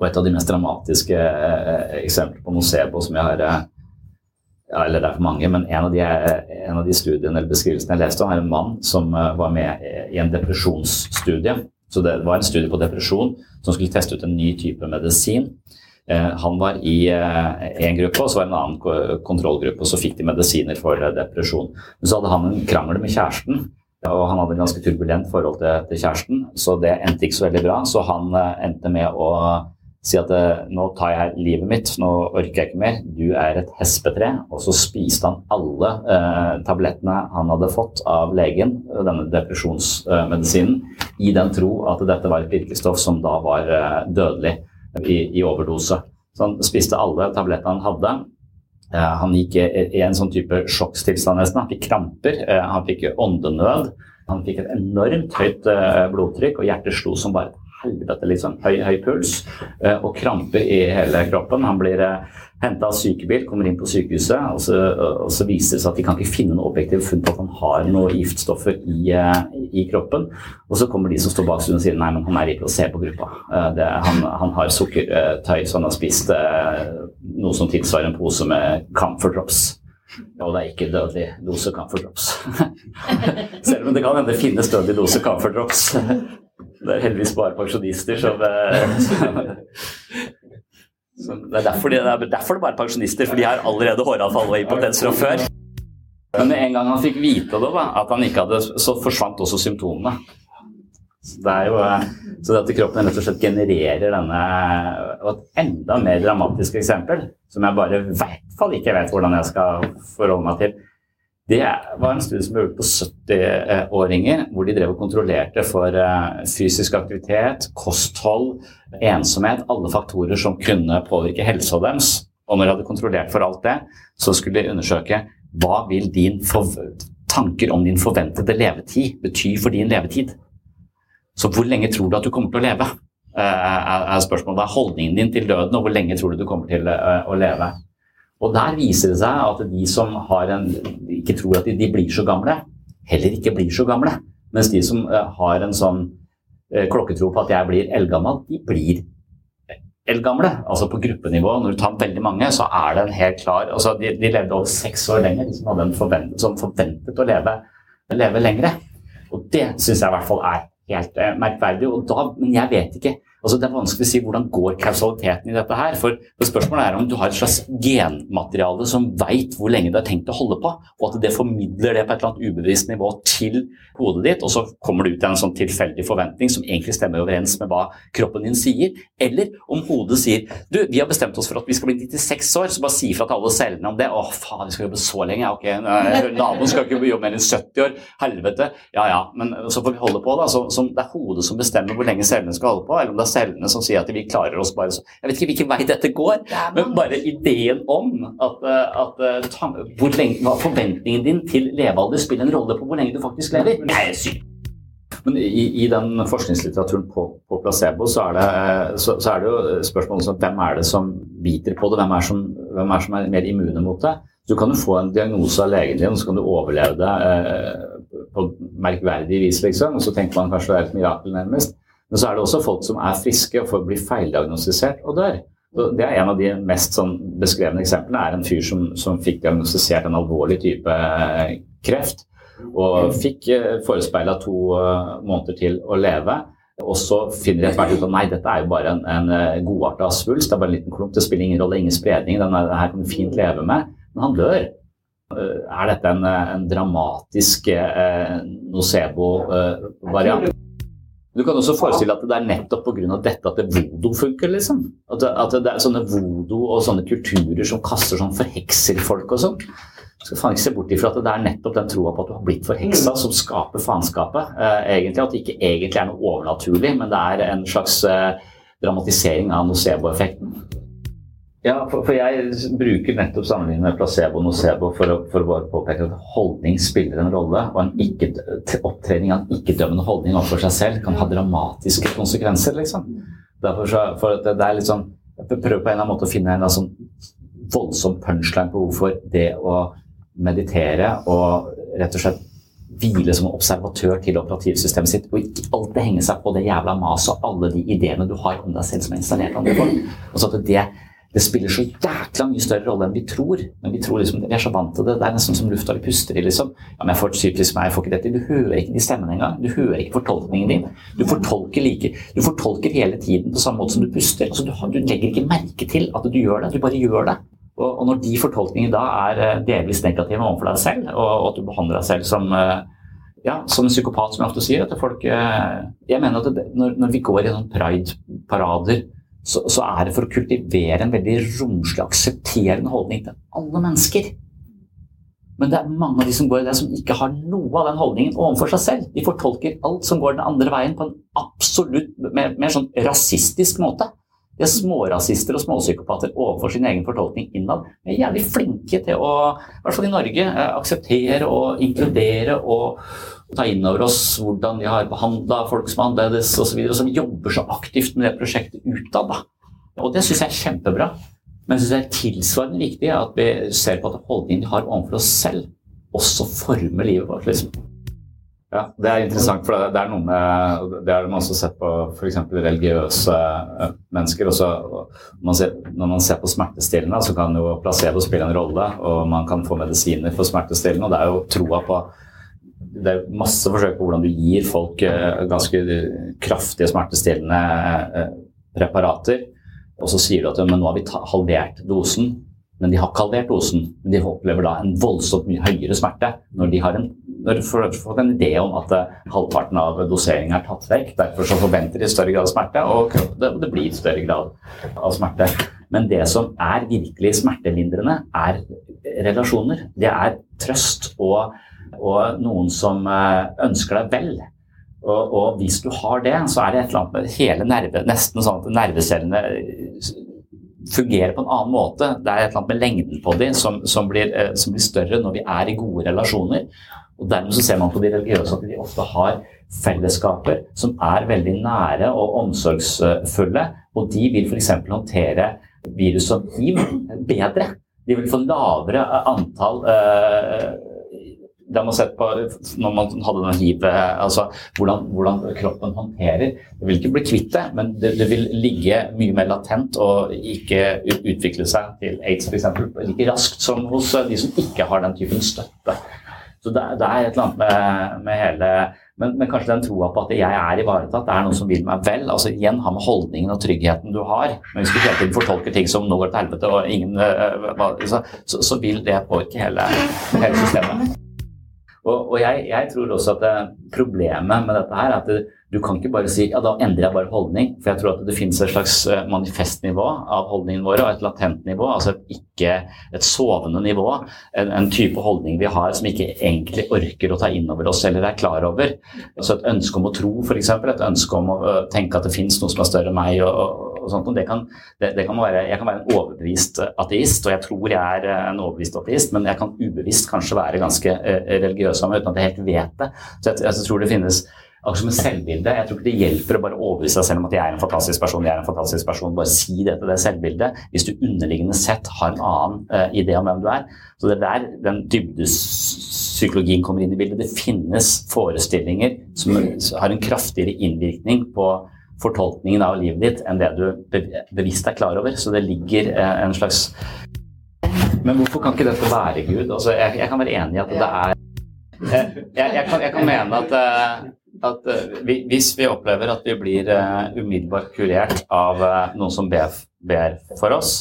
Og et av de mest dramatiske eh, eksempler på nocebo som jeg har eh, ja, eller det er for mange, men en av, de, eh, en av de studiene eller beskrivelsene jeg leste er en mann som eh, var med i en depresjonsstudie. Så det var en studie på depresjon som skulle teste ut en ny type medisin. Eh, han var i en gruppe, og så var det en annen kontrollgruppe, og så fikk de medisiner for depresjon. Men så hadde han en krangel med kjæresten, og han hadde en ganske turbulent forhold til, til kjæresten, så det endte ikke så veldig bra. Så han endte med å si at nå tar jeg livet mitt, nå orker jeg ikke mer, du er et hespetre. Og så spiste han alle eh, tablettene han hadde fått av legen, denne depresjonsmedisinen, i den tro at dette var et virkestoff som da var eh, dødelig i, i, overdose. Så han spiste alle tablettene han hadde. Eh, han gikk i, en sånn type sjokkstilstand. Han fikk kramper, eh, han fikk åndenød. Han fikk et enormt høyt eh, blodtrykk, og hjertet slo som bare helvete, liksom. Høy, høy puls eh, og kramper i hele kroppen. Han blir henta av sykebil, kommer inn på sykehuset, og så, og så, viser det seg at de kan ikke finne noe objektivt funn på at han har noen giftstoffer i, eh, i, kroppen. Og så kommer de som står bak studien og sier nei, men han er i placebo-gruppa. Han, han, har sukkertøy, så han har spist noe som tilsvarer en pose med Comfort Drops. Og det er ikke dødelig dose Comfort Drops. Selv om det kan hende finnes dødelig dose Comfort Drops. Det er heldigvis bare pensjonister som det er derfor, de, det er derfor det bare pensjonister, for de har allerede håravfall og impotens fra før. Men med en gang han fikk vite det, at han ikke hadde, så forsvant også symptomene. Så det er jo så det at kroppen rett og slett genererer denne Og et enda mer dramatisk eksempel, som jeg bare i hvert fall ikke vet hvordan jeg skal forholde meg til, det var en studie som ble gjort på 70-åringer, hvor de drev og kontrollerte for eh, fysisk aktivitet, kosthold, ensomhet, alle faktorer som kunne påvirke helsa deres. Og når de hadde kontrollert for alt det, så skulle de undersøke hva vil din tanker om din forventede levetid bety for din levetid. Så hvor lenge tror du at du kommer til å leve? Eh, er spørsmålet. Det er holdningen din til døden, og hvor lenge tror du du kommer til eh, å leve? Og der viser det seg at de som en, ikke tror at de, de, blir så gamle, heller ikke blir så gamle. Mens de som uh, har en sånn uh, klokketro på at jeg blir eldgammel, de blir eldgamle. Altså på gruppenivå, når du tar veldig mange, så er det en helt klar altså De, de levde over seks år lenger, de som, hadde en forventet, som forventet å leve, leve lengre. Og det syns jeg i hvert fall er helt uh, merkverdig. Og da, men jeg vet ikke Altså, det er vanskelig å si hvordan går kausaliteten i dette her. For, spørsmålet er om du har et slags genmateriale som veit hvor lenge du har tenkt å holde på, og at det formidler det på et eller annet ubevisst nivå til hodet ditt, og så kommer du ut en sånn tilfeldig forventning som egentlig stemmer overens med hva kroppen din sier. Eller om hodet sier du, vi har bestemt oss for at vi skal bli 96 år, så bare si ifra til alle cellene om det. Å, faen, vi skal jobbe så lenge. Ok, naboen skal ikke jobbe mer enn 70 år. Helvete. Ja ja, men så får vi holde på, da. Så, så det er hodet som bestemmer hvor lenge cellene skal holde på, eller om det er cellene som sier at vi klarer oss bare så Jeg vet ikke hvilken vei dette går, men bare ideen om at, eh, at ta, hvor lenge, hva forventningen din til levealder spiller en rolle på hvor lenge du faktisk lever, det er sykt. Men i, i, den forskningslitteraturen på, på placebo så er, det, eh, så, så er, det, jo spørsmålet om hvem er det som biter på det, hvem er, som, hvem er som er mer immune mot det. Så kan du få en diagnose av legen din, og så kan du overleve det eh, på merkverdig vis, liksom. Og så tenker man kanskje det er et mirakel, nærmest. Men så er det også folk som er friske og får bli feildiagnostisert og dør. Det er En av de mest sånn, beskrevne eksemplene er en fyr som, som fikk diagnostisert en alvorlig type eh, kreft. Og fikk eh, forespeila to eh, måneder til å leve. Og så finner de etter hvert ut at nei, dette er jo bare en, en godarta svulst. Det er bare en liten klump. Det spiller ingen rolle, ingen spredning. Den her kan du fint leve med. Men han dør. Er dette en, en dramatisk eh, nocebo-variant? Du kan også forestille at det er nettopp pga. dette at det vodo funker. liksom. At det, at det, er sånne vodo og sånne kulturer som kaster sånn forhekser folk og sånn. Du skal faen ikke se bort ifra at det er nettopp den troa på at du har blitt forheksa, som skaper faenskapet. Eh, egentlig At det ikke egentlig er noe overnaturlig, men det er en slags eh, dramatisering av nocebo-effekten. Ja, for, for, jeg bruker nettopp sammenligningen med placebo og nocebo for å, for å påpeke at holdning spiller en rolle. Og en ikke, opptrening av en ikke-dømmende holdning overfor seg selv kan ha dramatiske konsekvenser. liksom. Derfor så, for det, det er litt sånn, Jeg prøver på en eller annen måte å finne en sånn voldsom punchline på hvorfor det å meditere og rett og slett hvile som observatør til operativsystemet sitt, og ikke alltid henge seg på det jævla maset og alle de ideene du har om deg selv som er installert andre folk. Og så at det det spiller så jækla mye større rolle enn vi tror. Men vi tror liksom, vi er så vant til det. Det er nesten som lufta vi puster i. liksom. Ja, men jeg får psykisk meg, jeg får ikke dette. Du hører ikke de stemmene engang. Du hører ikke fortolkningen din. Du fortolker, like, du fortolker hele tiden på samme måte som du puster. Altså, du, du, legger ikke merke til at du gjør det, du bare gjør det. Og, og når de fortolkningene da er eh, delvis negative overfor deg selv, og, og at du behandler deg selv som eh, ja, som en psykopat, som jeg ofte sier, at folk eh, Jeg mener at det, når, når vi går i sånn pride-parader så, så, er det for å kultivere en veldig romslig, aksepterende holdning til alle mennesker. Men det er mange av de som går i det, som ikke har noe av den holdningen overfor seg selv. De fortolker alt som går den andre veien, på en absolutt mer, mer sånn rasistisk måte. De er smårasister og småpsykopater overfor sin egen fortolkning innad. De er jævlig flinke til å, i hvert fall i Norge, eh, akseptere og inkludere og ta inn over oss hvordan vi har behandla folk som er annerledes osv., som jobber så aktivt med det prosjektet utad. Og det syns jeg er kjempebra. Men jeg synes det er tilsvarende viktig at vi ser på at holdningen vi har overfor oss selv, også former livet vårt. liksom. Ja, Det er interessant, for det er noe med Det har man også sett på f.eks. religiøse eh, mennesker. Også, man ser, når man ser på smertestillende, så kan jo placebo spille en rolle, og man kan få medisiner for smertestillende. og Det er jo troa på Det er masse forsøk på hvordan du gir folk eh, ganske kraftige smertestillende eh, preparater. Og så sier du at men nå har vi halvert dosen, men de har ikke halvert dosen. Men de opplever da en voldsomt mye høyere smerte når de har en når du får en idé om at halvparten av doseringen er tatt vekk. Derfor så forventer de større grad av smerte, og det blir større grad av smerte. Men det som er virkelig smertelindrende, er relasjoner. Det er trøst og, og noen som uh, ønsker deg vel. Og, og, hvis du har det, så er det et eller annet med hele nerve, nesten sånn at nervecellene fungerer på en annen måte. Det er et eller annet med lengden på dem som, som, blir, eh, som blir større når vi er i gode relasjoner. Og Dermed så ser man på de religiøse at de ofte har fellesskaper som er veldig nære og omsorgsfulle. Og de vil f.eks. håndtere virus som hiv bedre. De vil få lavere antall uh, det har sett på når man hadde den hiv, altså hvordan, hvordan, kroppen håndterer. Det vil ikke bli kvitt det, men det, det, vil ligge mye mer latent og ikke utvikle seg til aids f.eks. like raskt som hos de som ikke har den typen støtte. Så det, det er et eller annet med, med hele men, men, kanskje den troa på at jeg er ivaretatt, det er noen som vil meg vel. altså Igjen ha med holdningen og tryggheten du har. Men hvis du hele tiden fortolker ting som nå går til helvete og ingen uh, så, så, så, vil det påvirke hele, hele systemet. Og, og jeg, jeg, tror også at problemet med dette her er at det, du kan ikke bare si ja, da endrer jeg bare holdning. For jeg tror at det finnes et slags eh, manifestnivå av holdningen våre, og et latent nivå, altså et ikke et sovende nivå. En, en, type holdning vi har som ikke egentlig orker å ta inn over oss eller er klar over. Altså et ønske om å tro, f.eks. Et ønske om å tenke at det finnes noe som er større enn meg. og, og sånt, og det kan, det, det kan være, jeg kan være en overbevist ateist, og jeg tror jeg er eh, en overbevist ateist, men jeg kan ubevisst kanskje være ganske religiøs av meg uten at jeg helt vet det. Så jeg, jeg tror det finnes akkurat som et selvbilde. Jeg tror ikke det hjelper å bare overbevise deg selv om at jeg er en fantastisk person. jeg er en fantastisk person, Bare si det til det selvbildet hvis du underliggende sett har en annen uh, idé om hvem du er. Så det er der den dybdepsykologien kommer inn i bildet. Det finnes forestillinger som har en kraftigere innvirkning på fortolkningen av livet ditt enn det du bevisst er klar over. Så det ligger uh, en slags Men hvorfor kan ikke dette være Gud? Altså, jeg, jeg kan være enig i at det er jeg, jeg, kan, jeg, kan, mene at uh, at vi, hvis vi opplever at vi blir umiddelbart kurert av noen som ber, ber for oss,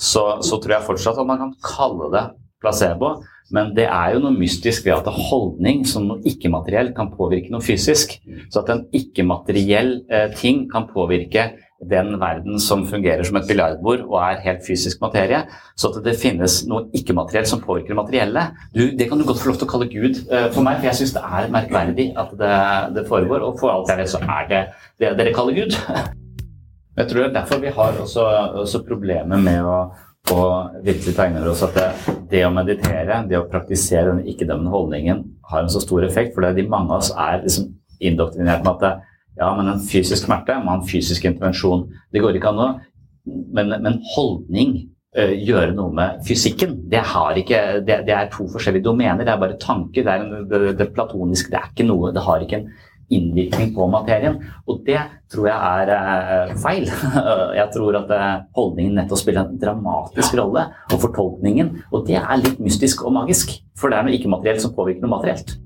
så, så, tror jeg fortsatt at man kan kalle det placebo. Men det er jo noe mystisk ved at holdning som noe ikke-materiell kan påvirke noe fysisk. Så at en ikke-materiell ting kan påvirke den verden som fungerer som et biljardbord og er helt fysisk materie. Så at det finnes noe ikke-materiell som påvirker det materielle. Du, det kan du godt få lov til å kalle Gud uh, for meg, for jeg syns det er merkverdig at det, det, foregår. Og for alt jeg vet, så er det det dere kaller Gud. jeg tror det er derfor vi har også, også problemer med å, å virkelig tegner oss at det, det, å meditere, det å praktisere den ikke-dømmende holdningen, har en så stor effekt. For det de mange av oss er liksom indoktrinert med at det, ja, men en fysisk smerte må ha en fysisk intervensjon. Det går ikke an å Men, men holdning, uh, gjøre noe med fysikken, det, ikke, det, det, er to forskjellige domener. Det er bare tanker. Det, er en, det platoniske. Det er ikke noe Det har ikke en innvirkning på materien. Og det tror jeg er uh, feil. jeg tror at uh, holdningen nettopp spiller en dramatisk rolle, og fortolkningen. Og det er litt mystisk og magisk, for det er noe ikke-materielt som påvirker noe materielt.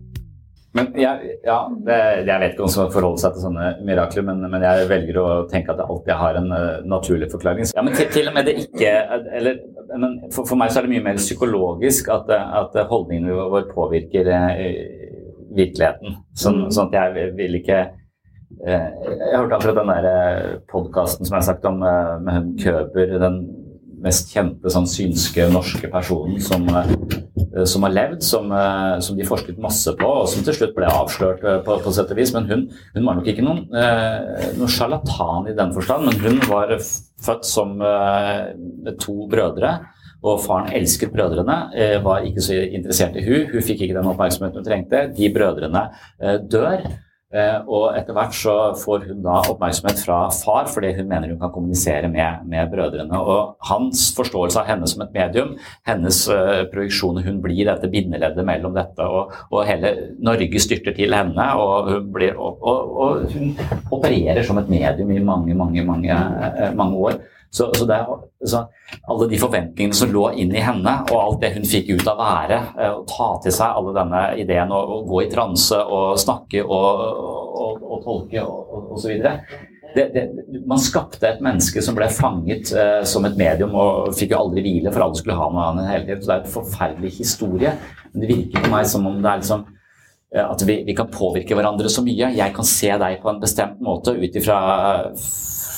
Men jeg, ja, det, jeg vet ikke om skal forholde seg til sånne mirakler, men, men, jeg velger å tenke at det alltid har en uh, naturlig forklaring. Ja, men til, til, og med det ikke eller, men for, for, meg så er det mye mer psykologisk at, at holdningen vår påvirker uh, virkeligheten. Sånn, mm. sånn, at jeg vil ikke uh, Jeg hørte akkurat den der podkasten som jeg har sagt om med hun Køber. den mest kjente sånn synske norske personen som, eh, som har levd, som, eh, som, de forsket masse på, og som til slutt ble avslørt eh, på, på sett og vis. Men hun, hun, var nok ikke noen, noen sjarlatan i den forstand, men hun var født som med to brødre. Og faren elsket brødrene, var ikke så interessert i hun. Hun fikk ikke den oppmerksomheten hun trengte. De brødrene dør. Eh, og etter hvert så får hun da oppmerksomhet fra far fordi hun mener hun kan kommunisere med, med brødrene. Og hans forståelse av henne som et medium, hennes uh, projeksjon Hun blir dette bindeleddet mellom dette, og, og, hele Norge styrter til henne. Og hun, blir, og, og, hun opererer som et medium i mange, mange, mange, mange år. Så, så, det, så, alle de forventningene som lå inn i henne, og alt det hun fikk ut av være, å ta til seg alle denne ideen å gå i transe og snakke og, og, og tolke og osv. Man skapte et menneske som ble fanget eh, som et medium og fikk jo aldri hvile, for alle skulle ha noe annet hele tiden. Så det er en forferdelig historie. Men det virker på meg som om det er liksom eh, at vi, vi, kan påvirke hverandre så mye. Jeg kan se deg på en bestemt måte ut ifra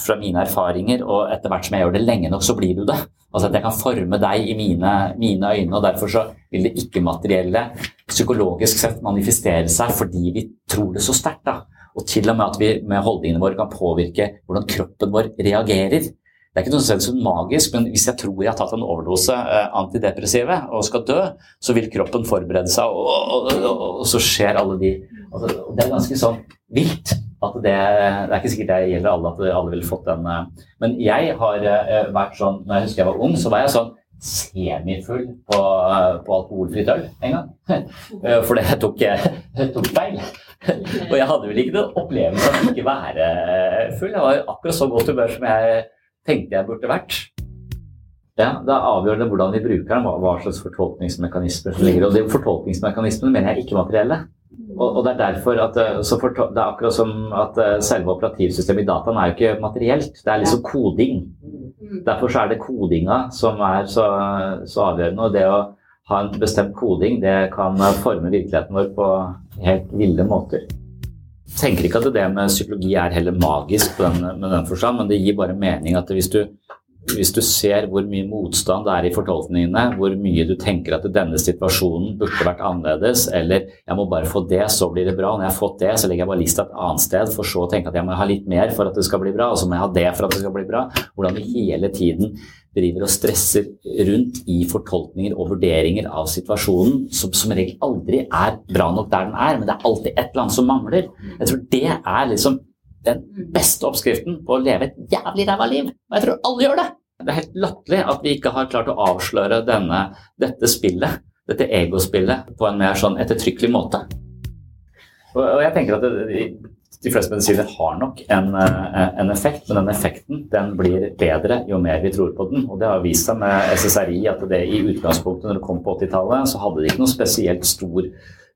fra mine erfaringer, og etter hvert som jeg gjør det lenge nok, så blir du det. Altså at jeg kan forme deg i mine, mine øyne, og derfor så vil det ikke-materielle psykologisk sett manifestere seg fordi vi tror det så sterkt. Og til og med at vi med holdningene våre kan påvirke hvordan kroppen vår reagerer. Det er ikke noe sånn magisk, men hvis jeg tror jeg har tatt en overdose eh, antidepressive og skal dø, så vil kroppen forberede seg, og, og, og, og så skjer alle de altså, Det er ganske sånn vilt. At det, det er ikke sikkert det gjelder alle at alle ville fått den. Eh, men jeg har eh, vært sånn Når jeg husker jeg var ung, så var jeg sånn semifull på, eh, på alkoholfritt øl en gang. For det tok, tok feil. Og jeg hadde vel ikke noen opplevelse av ikke være full. Jeg var akkurat så godt humør som jeg tenkte jeg burde vært. Ja, Det er avgjørende hvordan vi bruker den, hva slags fortolkningsmekanismer som ligger Og de fortolkningsmekanismene mener jeg ikke materielle. Og, og, det er derfor at eh, for, Det er akkurat som at eh, selve operativsystemet i dataen er jo ikke materielt. Det er liksom koding. Derfor så er det kodinga som er så, så avgjørende. Og det å ha en bestemt koding, det kan forme virkeligheten vår på helt ville måter. Jeg tenker ikke at det med psykologi er heller magisk på den, med den forstand, men det gir bare mening at hvis du hvis du ser hvor mye motstand det er i fortolkningene, hvor mye du tenker at denne situasjonen burde vært annerledes, eller jeg må bare få det, så blir det bra. Når jeg har fått det, så legger jeg bare lista et annet sted, for så å tenke at jeg må ha litt mer for at det skal bli bra, og så må jeg ha det for at det skal bli bra. Hvordan vi hele tiden driver og stresser rundt i fortolkninger og vurderinger av situasjonen, som som regel aldri er bra nok der den er, men det er alltid et eller annet som mangler. Jeg tror det er liksom den beste oppskriften på å leve et jævlig ræva liv. Og jeg tror alle gjør det. Det er helt latterlig at vi ikke har klart å avsløre denne, dette spillet, dette egospillet, på en mer sånn ettertrykkelig måte. Og, og jeg tenker at det, de fleste medisiner har nok en, eh, en, effekt, men den effekten den blir bedre jo mer vi tror på den. Og det har vist seg med SSRI at det i utgangspunktet når det kom på 80-tallet, så hadde det ikke noe spesielt stor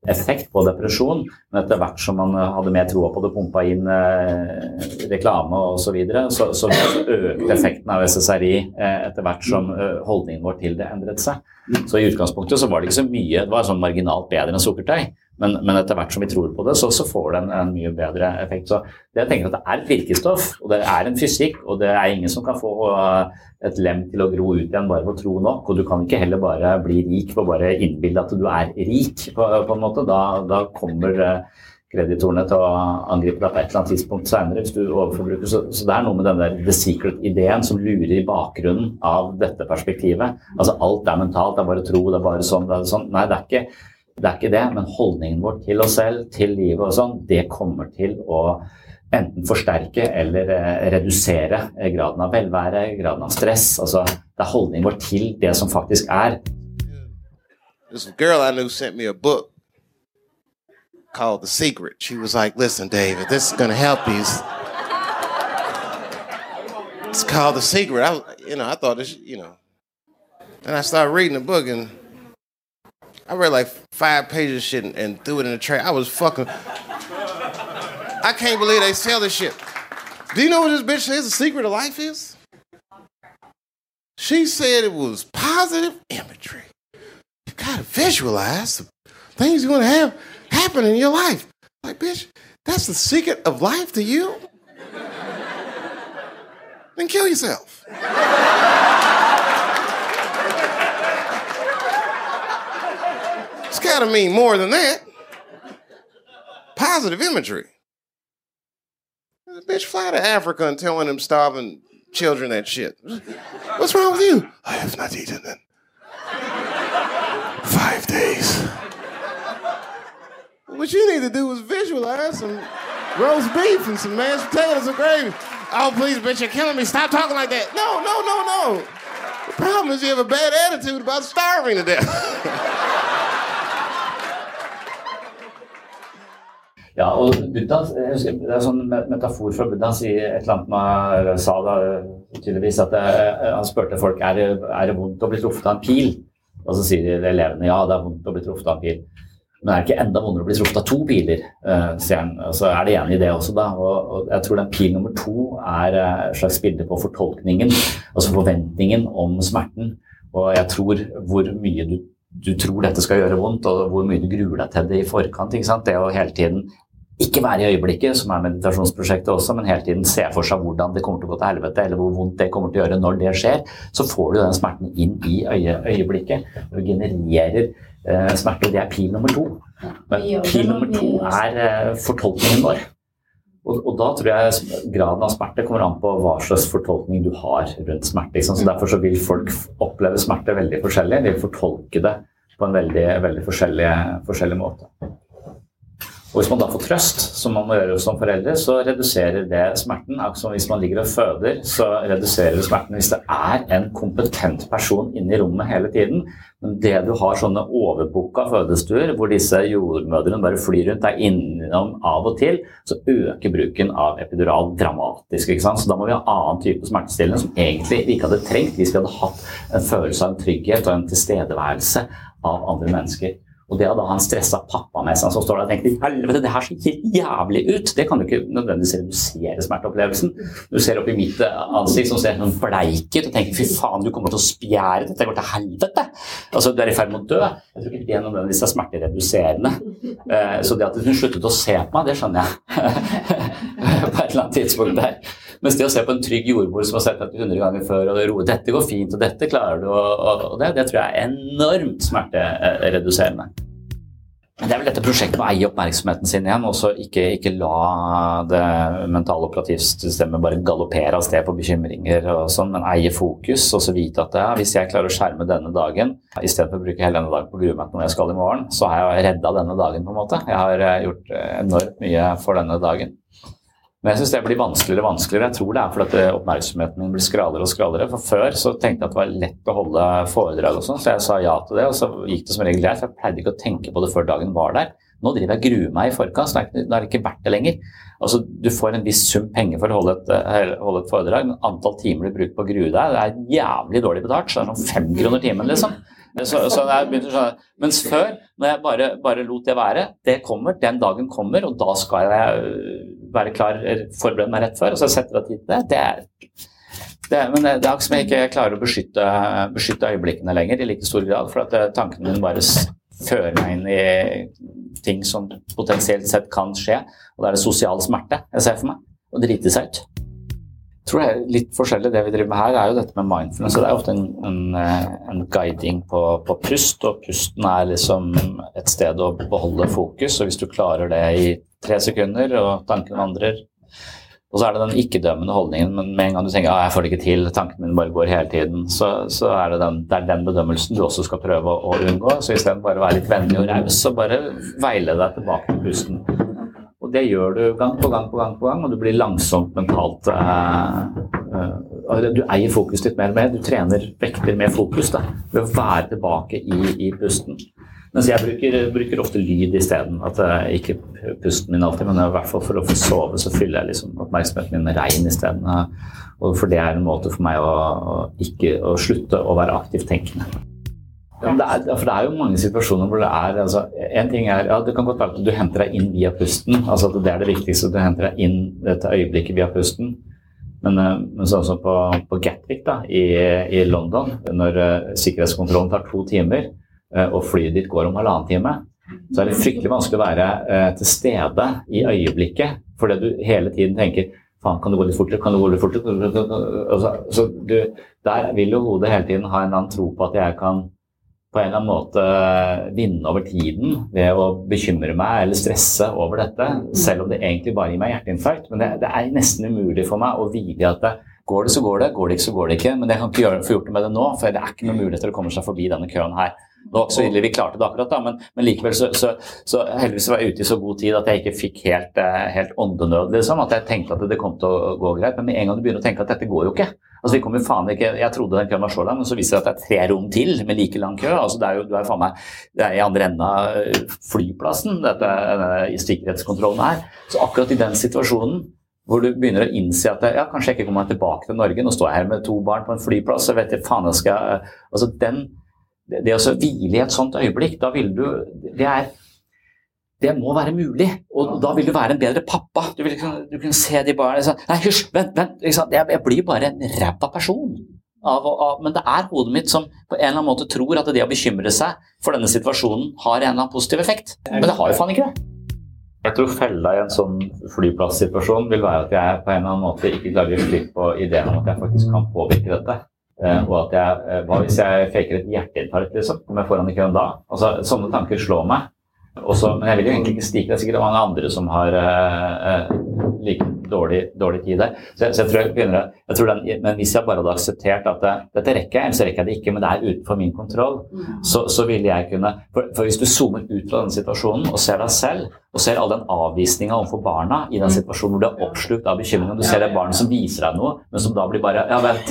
effekt på depresjon, men etter hvert som man hadde mer troa på det, pumpa inn eh, reklame osv., så, videre, så så økte effekten av SSRI eh, etter hvert som eh, holdningen vår til det endret seg. Så i utgangspunktet så var det ikke så mye, det var sånn marginalt bedre enn sukkertøy. Men, men, etter hvert som vi tror på det, så, så får det en, en, mye bedre effekt. Så det jeg tenker at det er et virkestoff, og det er en fysikk, og det er ingen som kan få uh, et lem til å gro ut igjen bare ved å tro nok. Og du kan ikke heller bare bli rik på bare innbilde at du er rik, på, på en måte. Da, da kommer uh, kreditorene til å angripe deg på et eller annet tidspunkt senere hvis du overforbruker. Så, så, det er noe med den der the secret-ideen som lurer i bakgrunnen av dette perspektivet. Altså alt er mentalt, det er bare tro, det er bare sånn, det er sånn. Nei, det er ikke det er ikke det, men holdningen vår til oss selv, til livet og sånn, det kommer til å enten forsterke eller eh, redusere graden av velvære, graden av stress. Altså, det er holdningen vår til det som faktisk er.
This girl I knew sent me a book called The Secret. She was like, listen, David, this is going to help you. It's called The Secret. I, you know, I thought this, you know. And I started reading the book and I read like five pages of shit and, and threw it in the trash. I was fucking. I can't believe they sell this shit. Do you know what this bitch says the secret of life is? She said it was positive imagery. You gotta visualize the things you wanna have happen in your life. Like, bitch, that's the secret of life to you? then kill yourself. Got to mean more than that. Positive imagery. Bitch fly to Africa and telling them starving children that shit. What's wrong with you? I have not eaten in five days. What you need to do is visualize some roast beef and some mashed potatoes and gravy. Oh, please, bitch, you're killing me. Stop talking like that. No, no, no, no. The problem is you have a bad attitude about starving to death.
Ja, og Buddha, jeg husker, Det er en sånn metafor fra Buddha. Han sier et eller annet med, sa da, tydeligvis at det, han spurte folk er det er det vondt å bli truffet av en pil. Og så sier elevene ja, det er vondt å bli truffet av en pil. Men er det ikke enda vondere å bli truffet av to piler? Uh, så er det enig i det også, da. Og, jeg tror den pil nummer to er et slags bilde på fortolkningen, altså forventningen om smerten. Og jeg tror hvor mye du du tror dette skal gjøre vondt, og hvor mye du gruer deg til det i forkant. Det å hele tiden ikke være i øyeblikket, som er meditasjonsprosjektet også, men hele tiden se for seg hvordan det kommer til å gå til helvete, eller hvor vondt det kommer til å gjøre når det skjer, så får du den smerten inn i øye, øyeblikket. Og genererer eh, smerte. Det er pil nummer to. Men pil nummer to er eh, fortolkningen vår. Og, og, da tror jeg graden av smerte kommer an på hva slags fortolkning du har rundt smerte. Så Derfor så vil folk oppleve smerte veldig forskjellig. De vil fortolke det på en veldig, veldig forskjellig, forskjellig måte. Og Hvis man da får trøst, som man må gjøre som foreldre, så reduserer det smerten. Altså Hvis man ligger og føder, så reduserer det smerten hvis det er en kompetent person inne i rommet hele tiden. Men det du har sånne overbooka fødestuer hvor disse jordmødrene bare flyr rundt, er innom av og til, så øker bruken av epidural dramatisk. ikke sant? Så da må vi ha annen type smertestillende som egentlig vi ikke hadde trengt hvis vi hadde hatt en følelse av en trygghet og en tilstedeværelse av andre mennesker. Og det hadde da ha en stressa pappa med seg som står der og tenker helvete, det her ser jævlig ut, det kan jo ikke nødvendigvis redusere smerteopplevelsen. Du ser opp i mitt ansikt som ser sånn bleik ut og tenker fy faen, du kommer til å spjære, dette går til helvete. Altså, du er i ferd med å dø. Jeg tror ikke det nødvendigvis er smertereduserende. Eh, så det at hun sluttet å se på meg, det skjønner jeg på et eller annet tidspunkt der. Mens det å se på en trygg jordmor som har sett dette 100 ganger før, og det roer, dette går fint, og dette klarer du, og, og det, det tror jeg er enormt smertereduserende. Det er vel dette prosjektet med å eie oppmerksomheten sin igjen, og så ikke, ikke, la det mentale operativsystemet bare galoppere av sted på bekymringer og sånn, men eie fokus og så vite at ja, hvis jeg klarer å skjerme denne dagen istedenfor å bruke hele denne dagen på å grue meg til noe jeg skal i morgen, så har jeg redda denne dagen, på en måte. Jeg har eh, gjort eh, enormt mye for denne dagen. Men jeg syns det blir vanskeligere og vanskeligere. Jeg tror det er fordi oppmerksomheten min blir skralere og skralere. For før så tenkte jeg at det var lett å holde foredrag og sånn, så jeg sa ja til det. Og så gikk det som regel greit, for jeg pleide ikke å tenke på det før dagen var der. Nå driver jeg og gruer meg i forkant, så det er ikke verdt det lenger. Altså, Du får en viss sum penger for å holde et, eh, holde et foredrag, men antall timer du bruker på å grue deg, det er jævlig dårlig betalt. Så det er sånn fem kroner timen, liksom. Så, så jeg begynte å skjønne. Mens før, når jeg bare, bare, lot det være, det kommer, den dagen kommer, og da skal jeg øh, være klar, forberede meg rett før, og så setter jeg tid til det. det er det, men det, det er akkurat som jeg ikke klarer å beskytte, beskytte, øyeblikkene lenger i like stor grad. For at øh, tankene mine bare fører meg inn i ting som potensielt sett kan skje. Og da er det sosial smerte jeg ser for meg. Å drite seg ut tror det litt forskjellig. Det vi driver med her, er jo dette med mindfulness. Det er ofte en, en, eh, en guiding på, på, pust, og pusten er liksom et sted å beholde fokus. Og hvis du klarer det i tre sekunder, og tanken vandrer Og så er det den ikke-dømmende holdningen, men med en gang du tenker at jeg får det ikke til, tankene mine bare går hele tiden, så, så er det, den, det er den bedømmelsen du også skal prøve å, å unngå. Så istedenfor bare være litt vennlig og raus, så bare veile deg tilbake til pusten. Det gjør du gang på gang på gang, på gang, og du blir langsomt mentalt uh, uh, Du eier fokuset ditt mer og mer. Du trener vekter med fokus da, ved å være tilbake i, i pusten. Mens jeg bruker, bruker ofte lyd isteden. Uh, ikke pusten min alltid, men i hvert fall for å få sove, så fyller jeg liksom oppmerksomheten min med regn isteden. Uh, for det er en måte for meg å, å, ikke, å slutte å være aktivt tenkende. Ja, det er, for det er jo mange situasjoner hvor det er altså, En ting er ja, Det kan godt være at du henter deg inn via pusten. altså at Det er det viktigste. at Du henter deg inn dette øyeblikket via pusten. Men, eh, men sånn som på, på Gatwick da, i, i London, når uh, sikkerhetskontrollen tar to timer, uh, og flyet ditt går om halvannen time, så er det fryktelig vanskelig å være til stede i øyeblikket. Fordi du hele tiden tenker Faen, kan det gå litt fortere? Kan det gå litt fortere? Så, så du, der vil jo hodet hele tiden ha en annen tro på at jeg kan på en eller annen måte vinne over tiden ved å bekymre meg eller stresse over dette, selv om det egentlig bare gir meg hjerteinfarkt. Men det, det er nesten umulig for meg å vite at det, går det, så går det, går det ikke, så går det ikke. Men jeg kan ikke gjøre, få gjort noe med det nå, for det er ikke noen til å komme seg forbi denne køen her. Det så ille vi klarte det akkurat, da, men, men likevel så, så, så, heldigvis var jeg ute i så god tid at jeg ikke fikk helt, eh, helt åndenød, liksom. At jeg tenkte at det kom til å gå greit. Men med en gang du begynner å tenke at dette går jo ikke. Altså vi kom jo faen ikke, Jeg trodde den køen var så lang, men så viser det at det er tre rom til med like lang kø. altså det er jo, Du er faen meg det er i andre enden av eh, flyplassen, dette, i sikkerhetskontrollen her. Så akkurat i den situasjonen hvor du begynner å innse at ja, kanskje jeg ikke kommer tilbake til Norge, nå står jeg her med to barn på en flyplass, jeg vet ikke faen jeg skal altså den det å hvile i et sånt øyeblikk, da vil du Det er det må være mulig, og da vil du være en bedre pappa. Du vil liksom, du kan se de barna liksom, Nei, hysj, vent, vent. Jeg, jeg, blir bare en ræva person. Av, av, men det er hodet mitt som på en eller annen måte tror at det å bekymre seg for denne situasjonen har en eller annen positiv effekt. Men det har jo faen ikke det. Jeg tror fella i en sånn flyplassituasjon vil være at jeg på en eller annen måte ikke klarer å slippe på ideen om at jeg faktisk kan påvirke dette. Uh, og at jeg, uh, Hva hvis jeg faker et hjerteinfarkt, liksom? Kommer jeg foran i køen da? Altså, Sånne tanker slår meg. Også, men jeg vil jo egentlig ikke stikke. Det er sikkert mange andre som har uh, like dårlig, dårlig tid der. Så, så jeg tror jeg begynner, jeg tror den, Men hvis jeg bare hadde akseptert at det, dette rekker jeg, eller så rekker jeg det ikke, men det er utenfor min kontroll, mm. så, så ville jeg kunne for, for, hvis du zoomer ut fra denne situasjonen og ser deg selv, og ser all den avvisninga overfor barna i den mm. situasjonen hvor du er oppslukt av bekymring, du ser det barn som viser deg noe, men som da blir bare Ja, vent.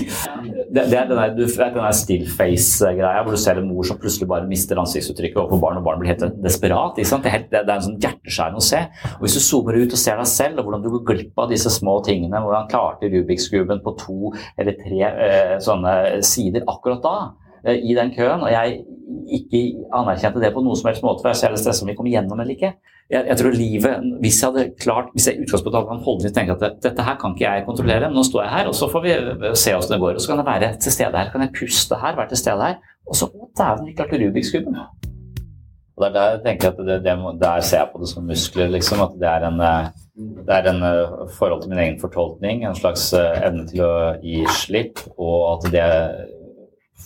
Det, det er den der, du vet den der still face-greia hvor du ser en mor som plutselig bare mister ansiktsuttrykket overfor barn, og barn blir helt desperat. Det er, helt, det, er en sånn hjerteskjærende å se. Og Hvis du zoomer ut og ser deg selv, og hvordan du går glipp av disse små tingene, hvordan klarte Rubiks-kuben på to eller tre eh, sånne sider akkurat da, eh, i den køen, og jeg ikke anerkjente det på noen som helst måte, for jeg ser det stresset om vi kommer gjennom eller ikke jeg, jeg, tror livet, Hvis jeg hadde klart, hvis jeg i utgangspunktet hadde en holdning tenke at dette her kan ikke jeg kontrollere, men nå står jeg her, og så får vi se åssen det går. og Så kan jeg være til stede her, kan jeg puste her, være til stede her. Og så Dæven, vi klarte Rubiks-kuben. Og der, der tenker jeg at det, det, der ser jeg på det som muskler, liksom. At det er en, det er en eh, forhold til min egen fortolkning, en slags eh, evne til å gi slipp, og at det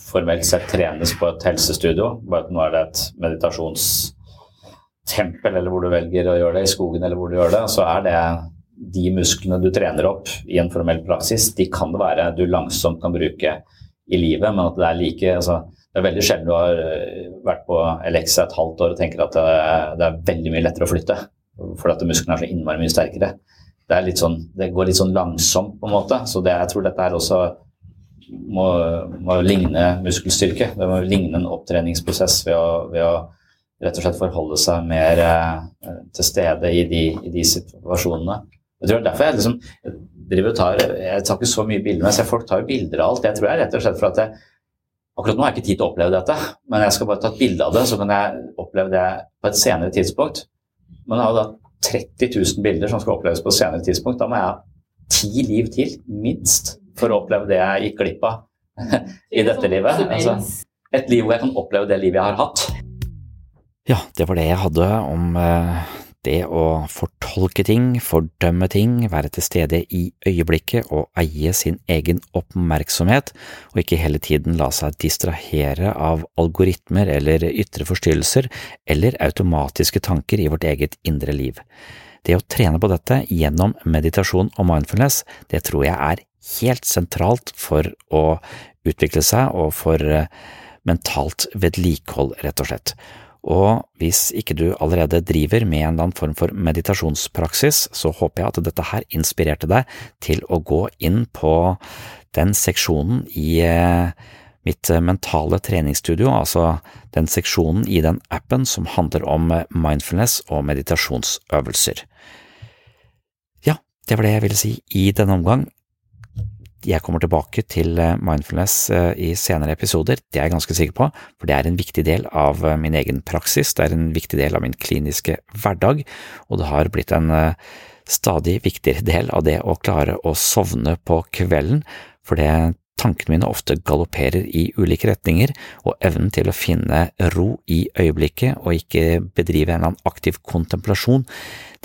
formelt sett trenes på et helsestudio. Bare at nå er det et meditasjonstempel, eller hvor du velger å gjøre det, i skogen eller hvor du gjør det, så er det de musklene du trener opp i en formell praksis, de kan det være du langsomt kan bruke i livet, men at det er like altså, Det er veldig sjelden du har eh, vært på Alexa et halvt år og tenker at det er, veldig mye lettere å flytte, fordi at musklene er så innmari mye sterkere. Det, sånn, det går litt sånn langsomt, på en måte. Så det, jeg tror dette her også må, må ligne muskelstyrke. Det må ligne en opptreningsprosess ved å, ved å rett og slett forholde seg mer eh, til stede i de, i de, situasjonene. Jeg tror derfor jeg liksom driver og tar Jeg tar ikke så mye bilder, men jeg ser folk tar bilder av alt. Jeg tror jeg rett og slett for at jeg, Akkurat nå har jeg ikke tid til å oppleve dette, men jeg skal bare ta et bilde av det, så kan jeg oppleve det på et senere tidspunkt. Men jeg har da 30 000 bilder som skal oppleves på et senere tidspunkt. Da må jeg ha ti liv til, minst, for å oppleve det jeg gikk glipp av i dette livet. Altså, et liv hvor jeg kan oppleve det livet jeg har hatt.
Ja, det var det jeg hadde om eh, det å fortolke ting, fordømme ting, være til stede i øyeblikket og eie sin egen oppmerksomhet, og ikke hele tiden la seg distrahere av algoritmer eller ytre forstyrrelser eller automatiske tanker i vårt eget indre liv. Det å trene på dette gjennom meditasjon og mindfulness, det tror jeg er helt sentralt for å utvikle seg og for eh, mentalt vedlikehold, rett og slett. Og hvis ikke du allerede driver med en eller annen form for meditasjonspraksis, så håper jeg at dette her inspirerte deg til å gå inn på den seksjonen i eh, mitt mentale treningsstudio, altså den seksjonen i den appen som handler om mindfulness og meditasjonsøvelser. Ja, det var det jeg ville si i denne omgang jeg kommer tilbake til eh, mindfulness eh, i senere episoder, det er jeg ganske sikker på, for det er en viktig del av eh, min egen praksis, det er en viktig del av min kliniske hverdag, og det har blitt en stadig viktigere del av det å klare å sovne på kvelden, for det tankene mine ofte galopperer i ulike retninger, og evnen til å finne ro i øyeblikket og ikke bedrive en eller annen aktiv kontemplasjon,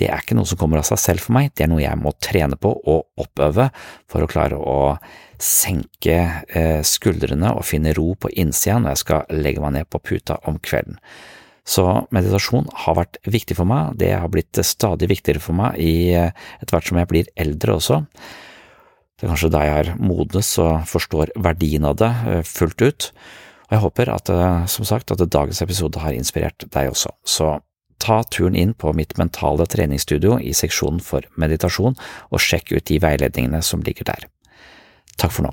det er ikke noe som kommer av seg selv for meg, det er noe jeg må trene på og oppøve for å klare å senke eh, skuldrene og finne ro på innsida når jeg skal legge meg ned på puta om kvelden. Så meditasjon har vært viktig for meg, det har blitt stadig viktigere for meg eh, etter hvert som jeg blir eldre også. Er kanskje da jeg er modnes og forstår verdien av det eh, fullt ut. Og jeg håper at, eh, som sagt, at dagens episode har inspirert deg også, så ta turen inn på mitt mentale treningsstudio i seksjonen for meditasjon, og sjekk ut de veiledningene som ligger der. Takk for nå.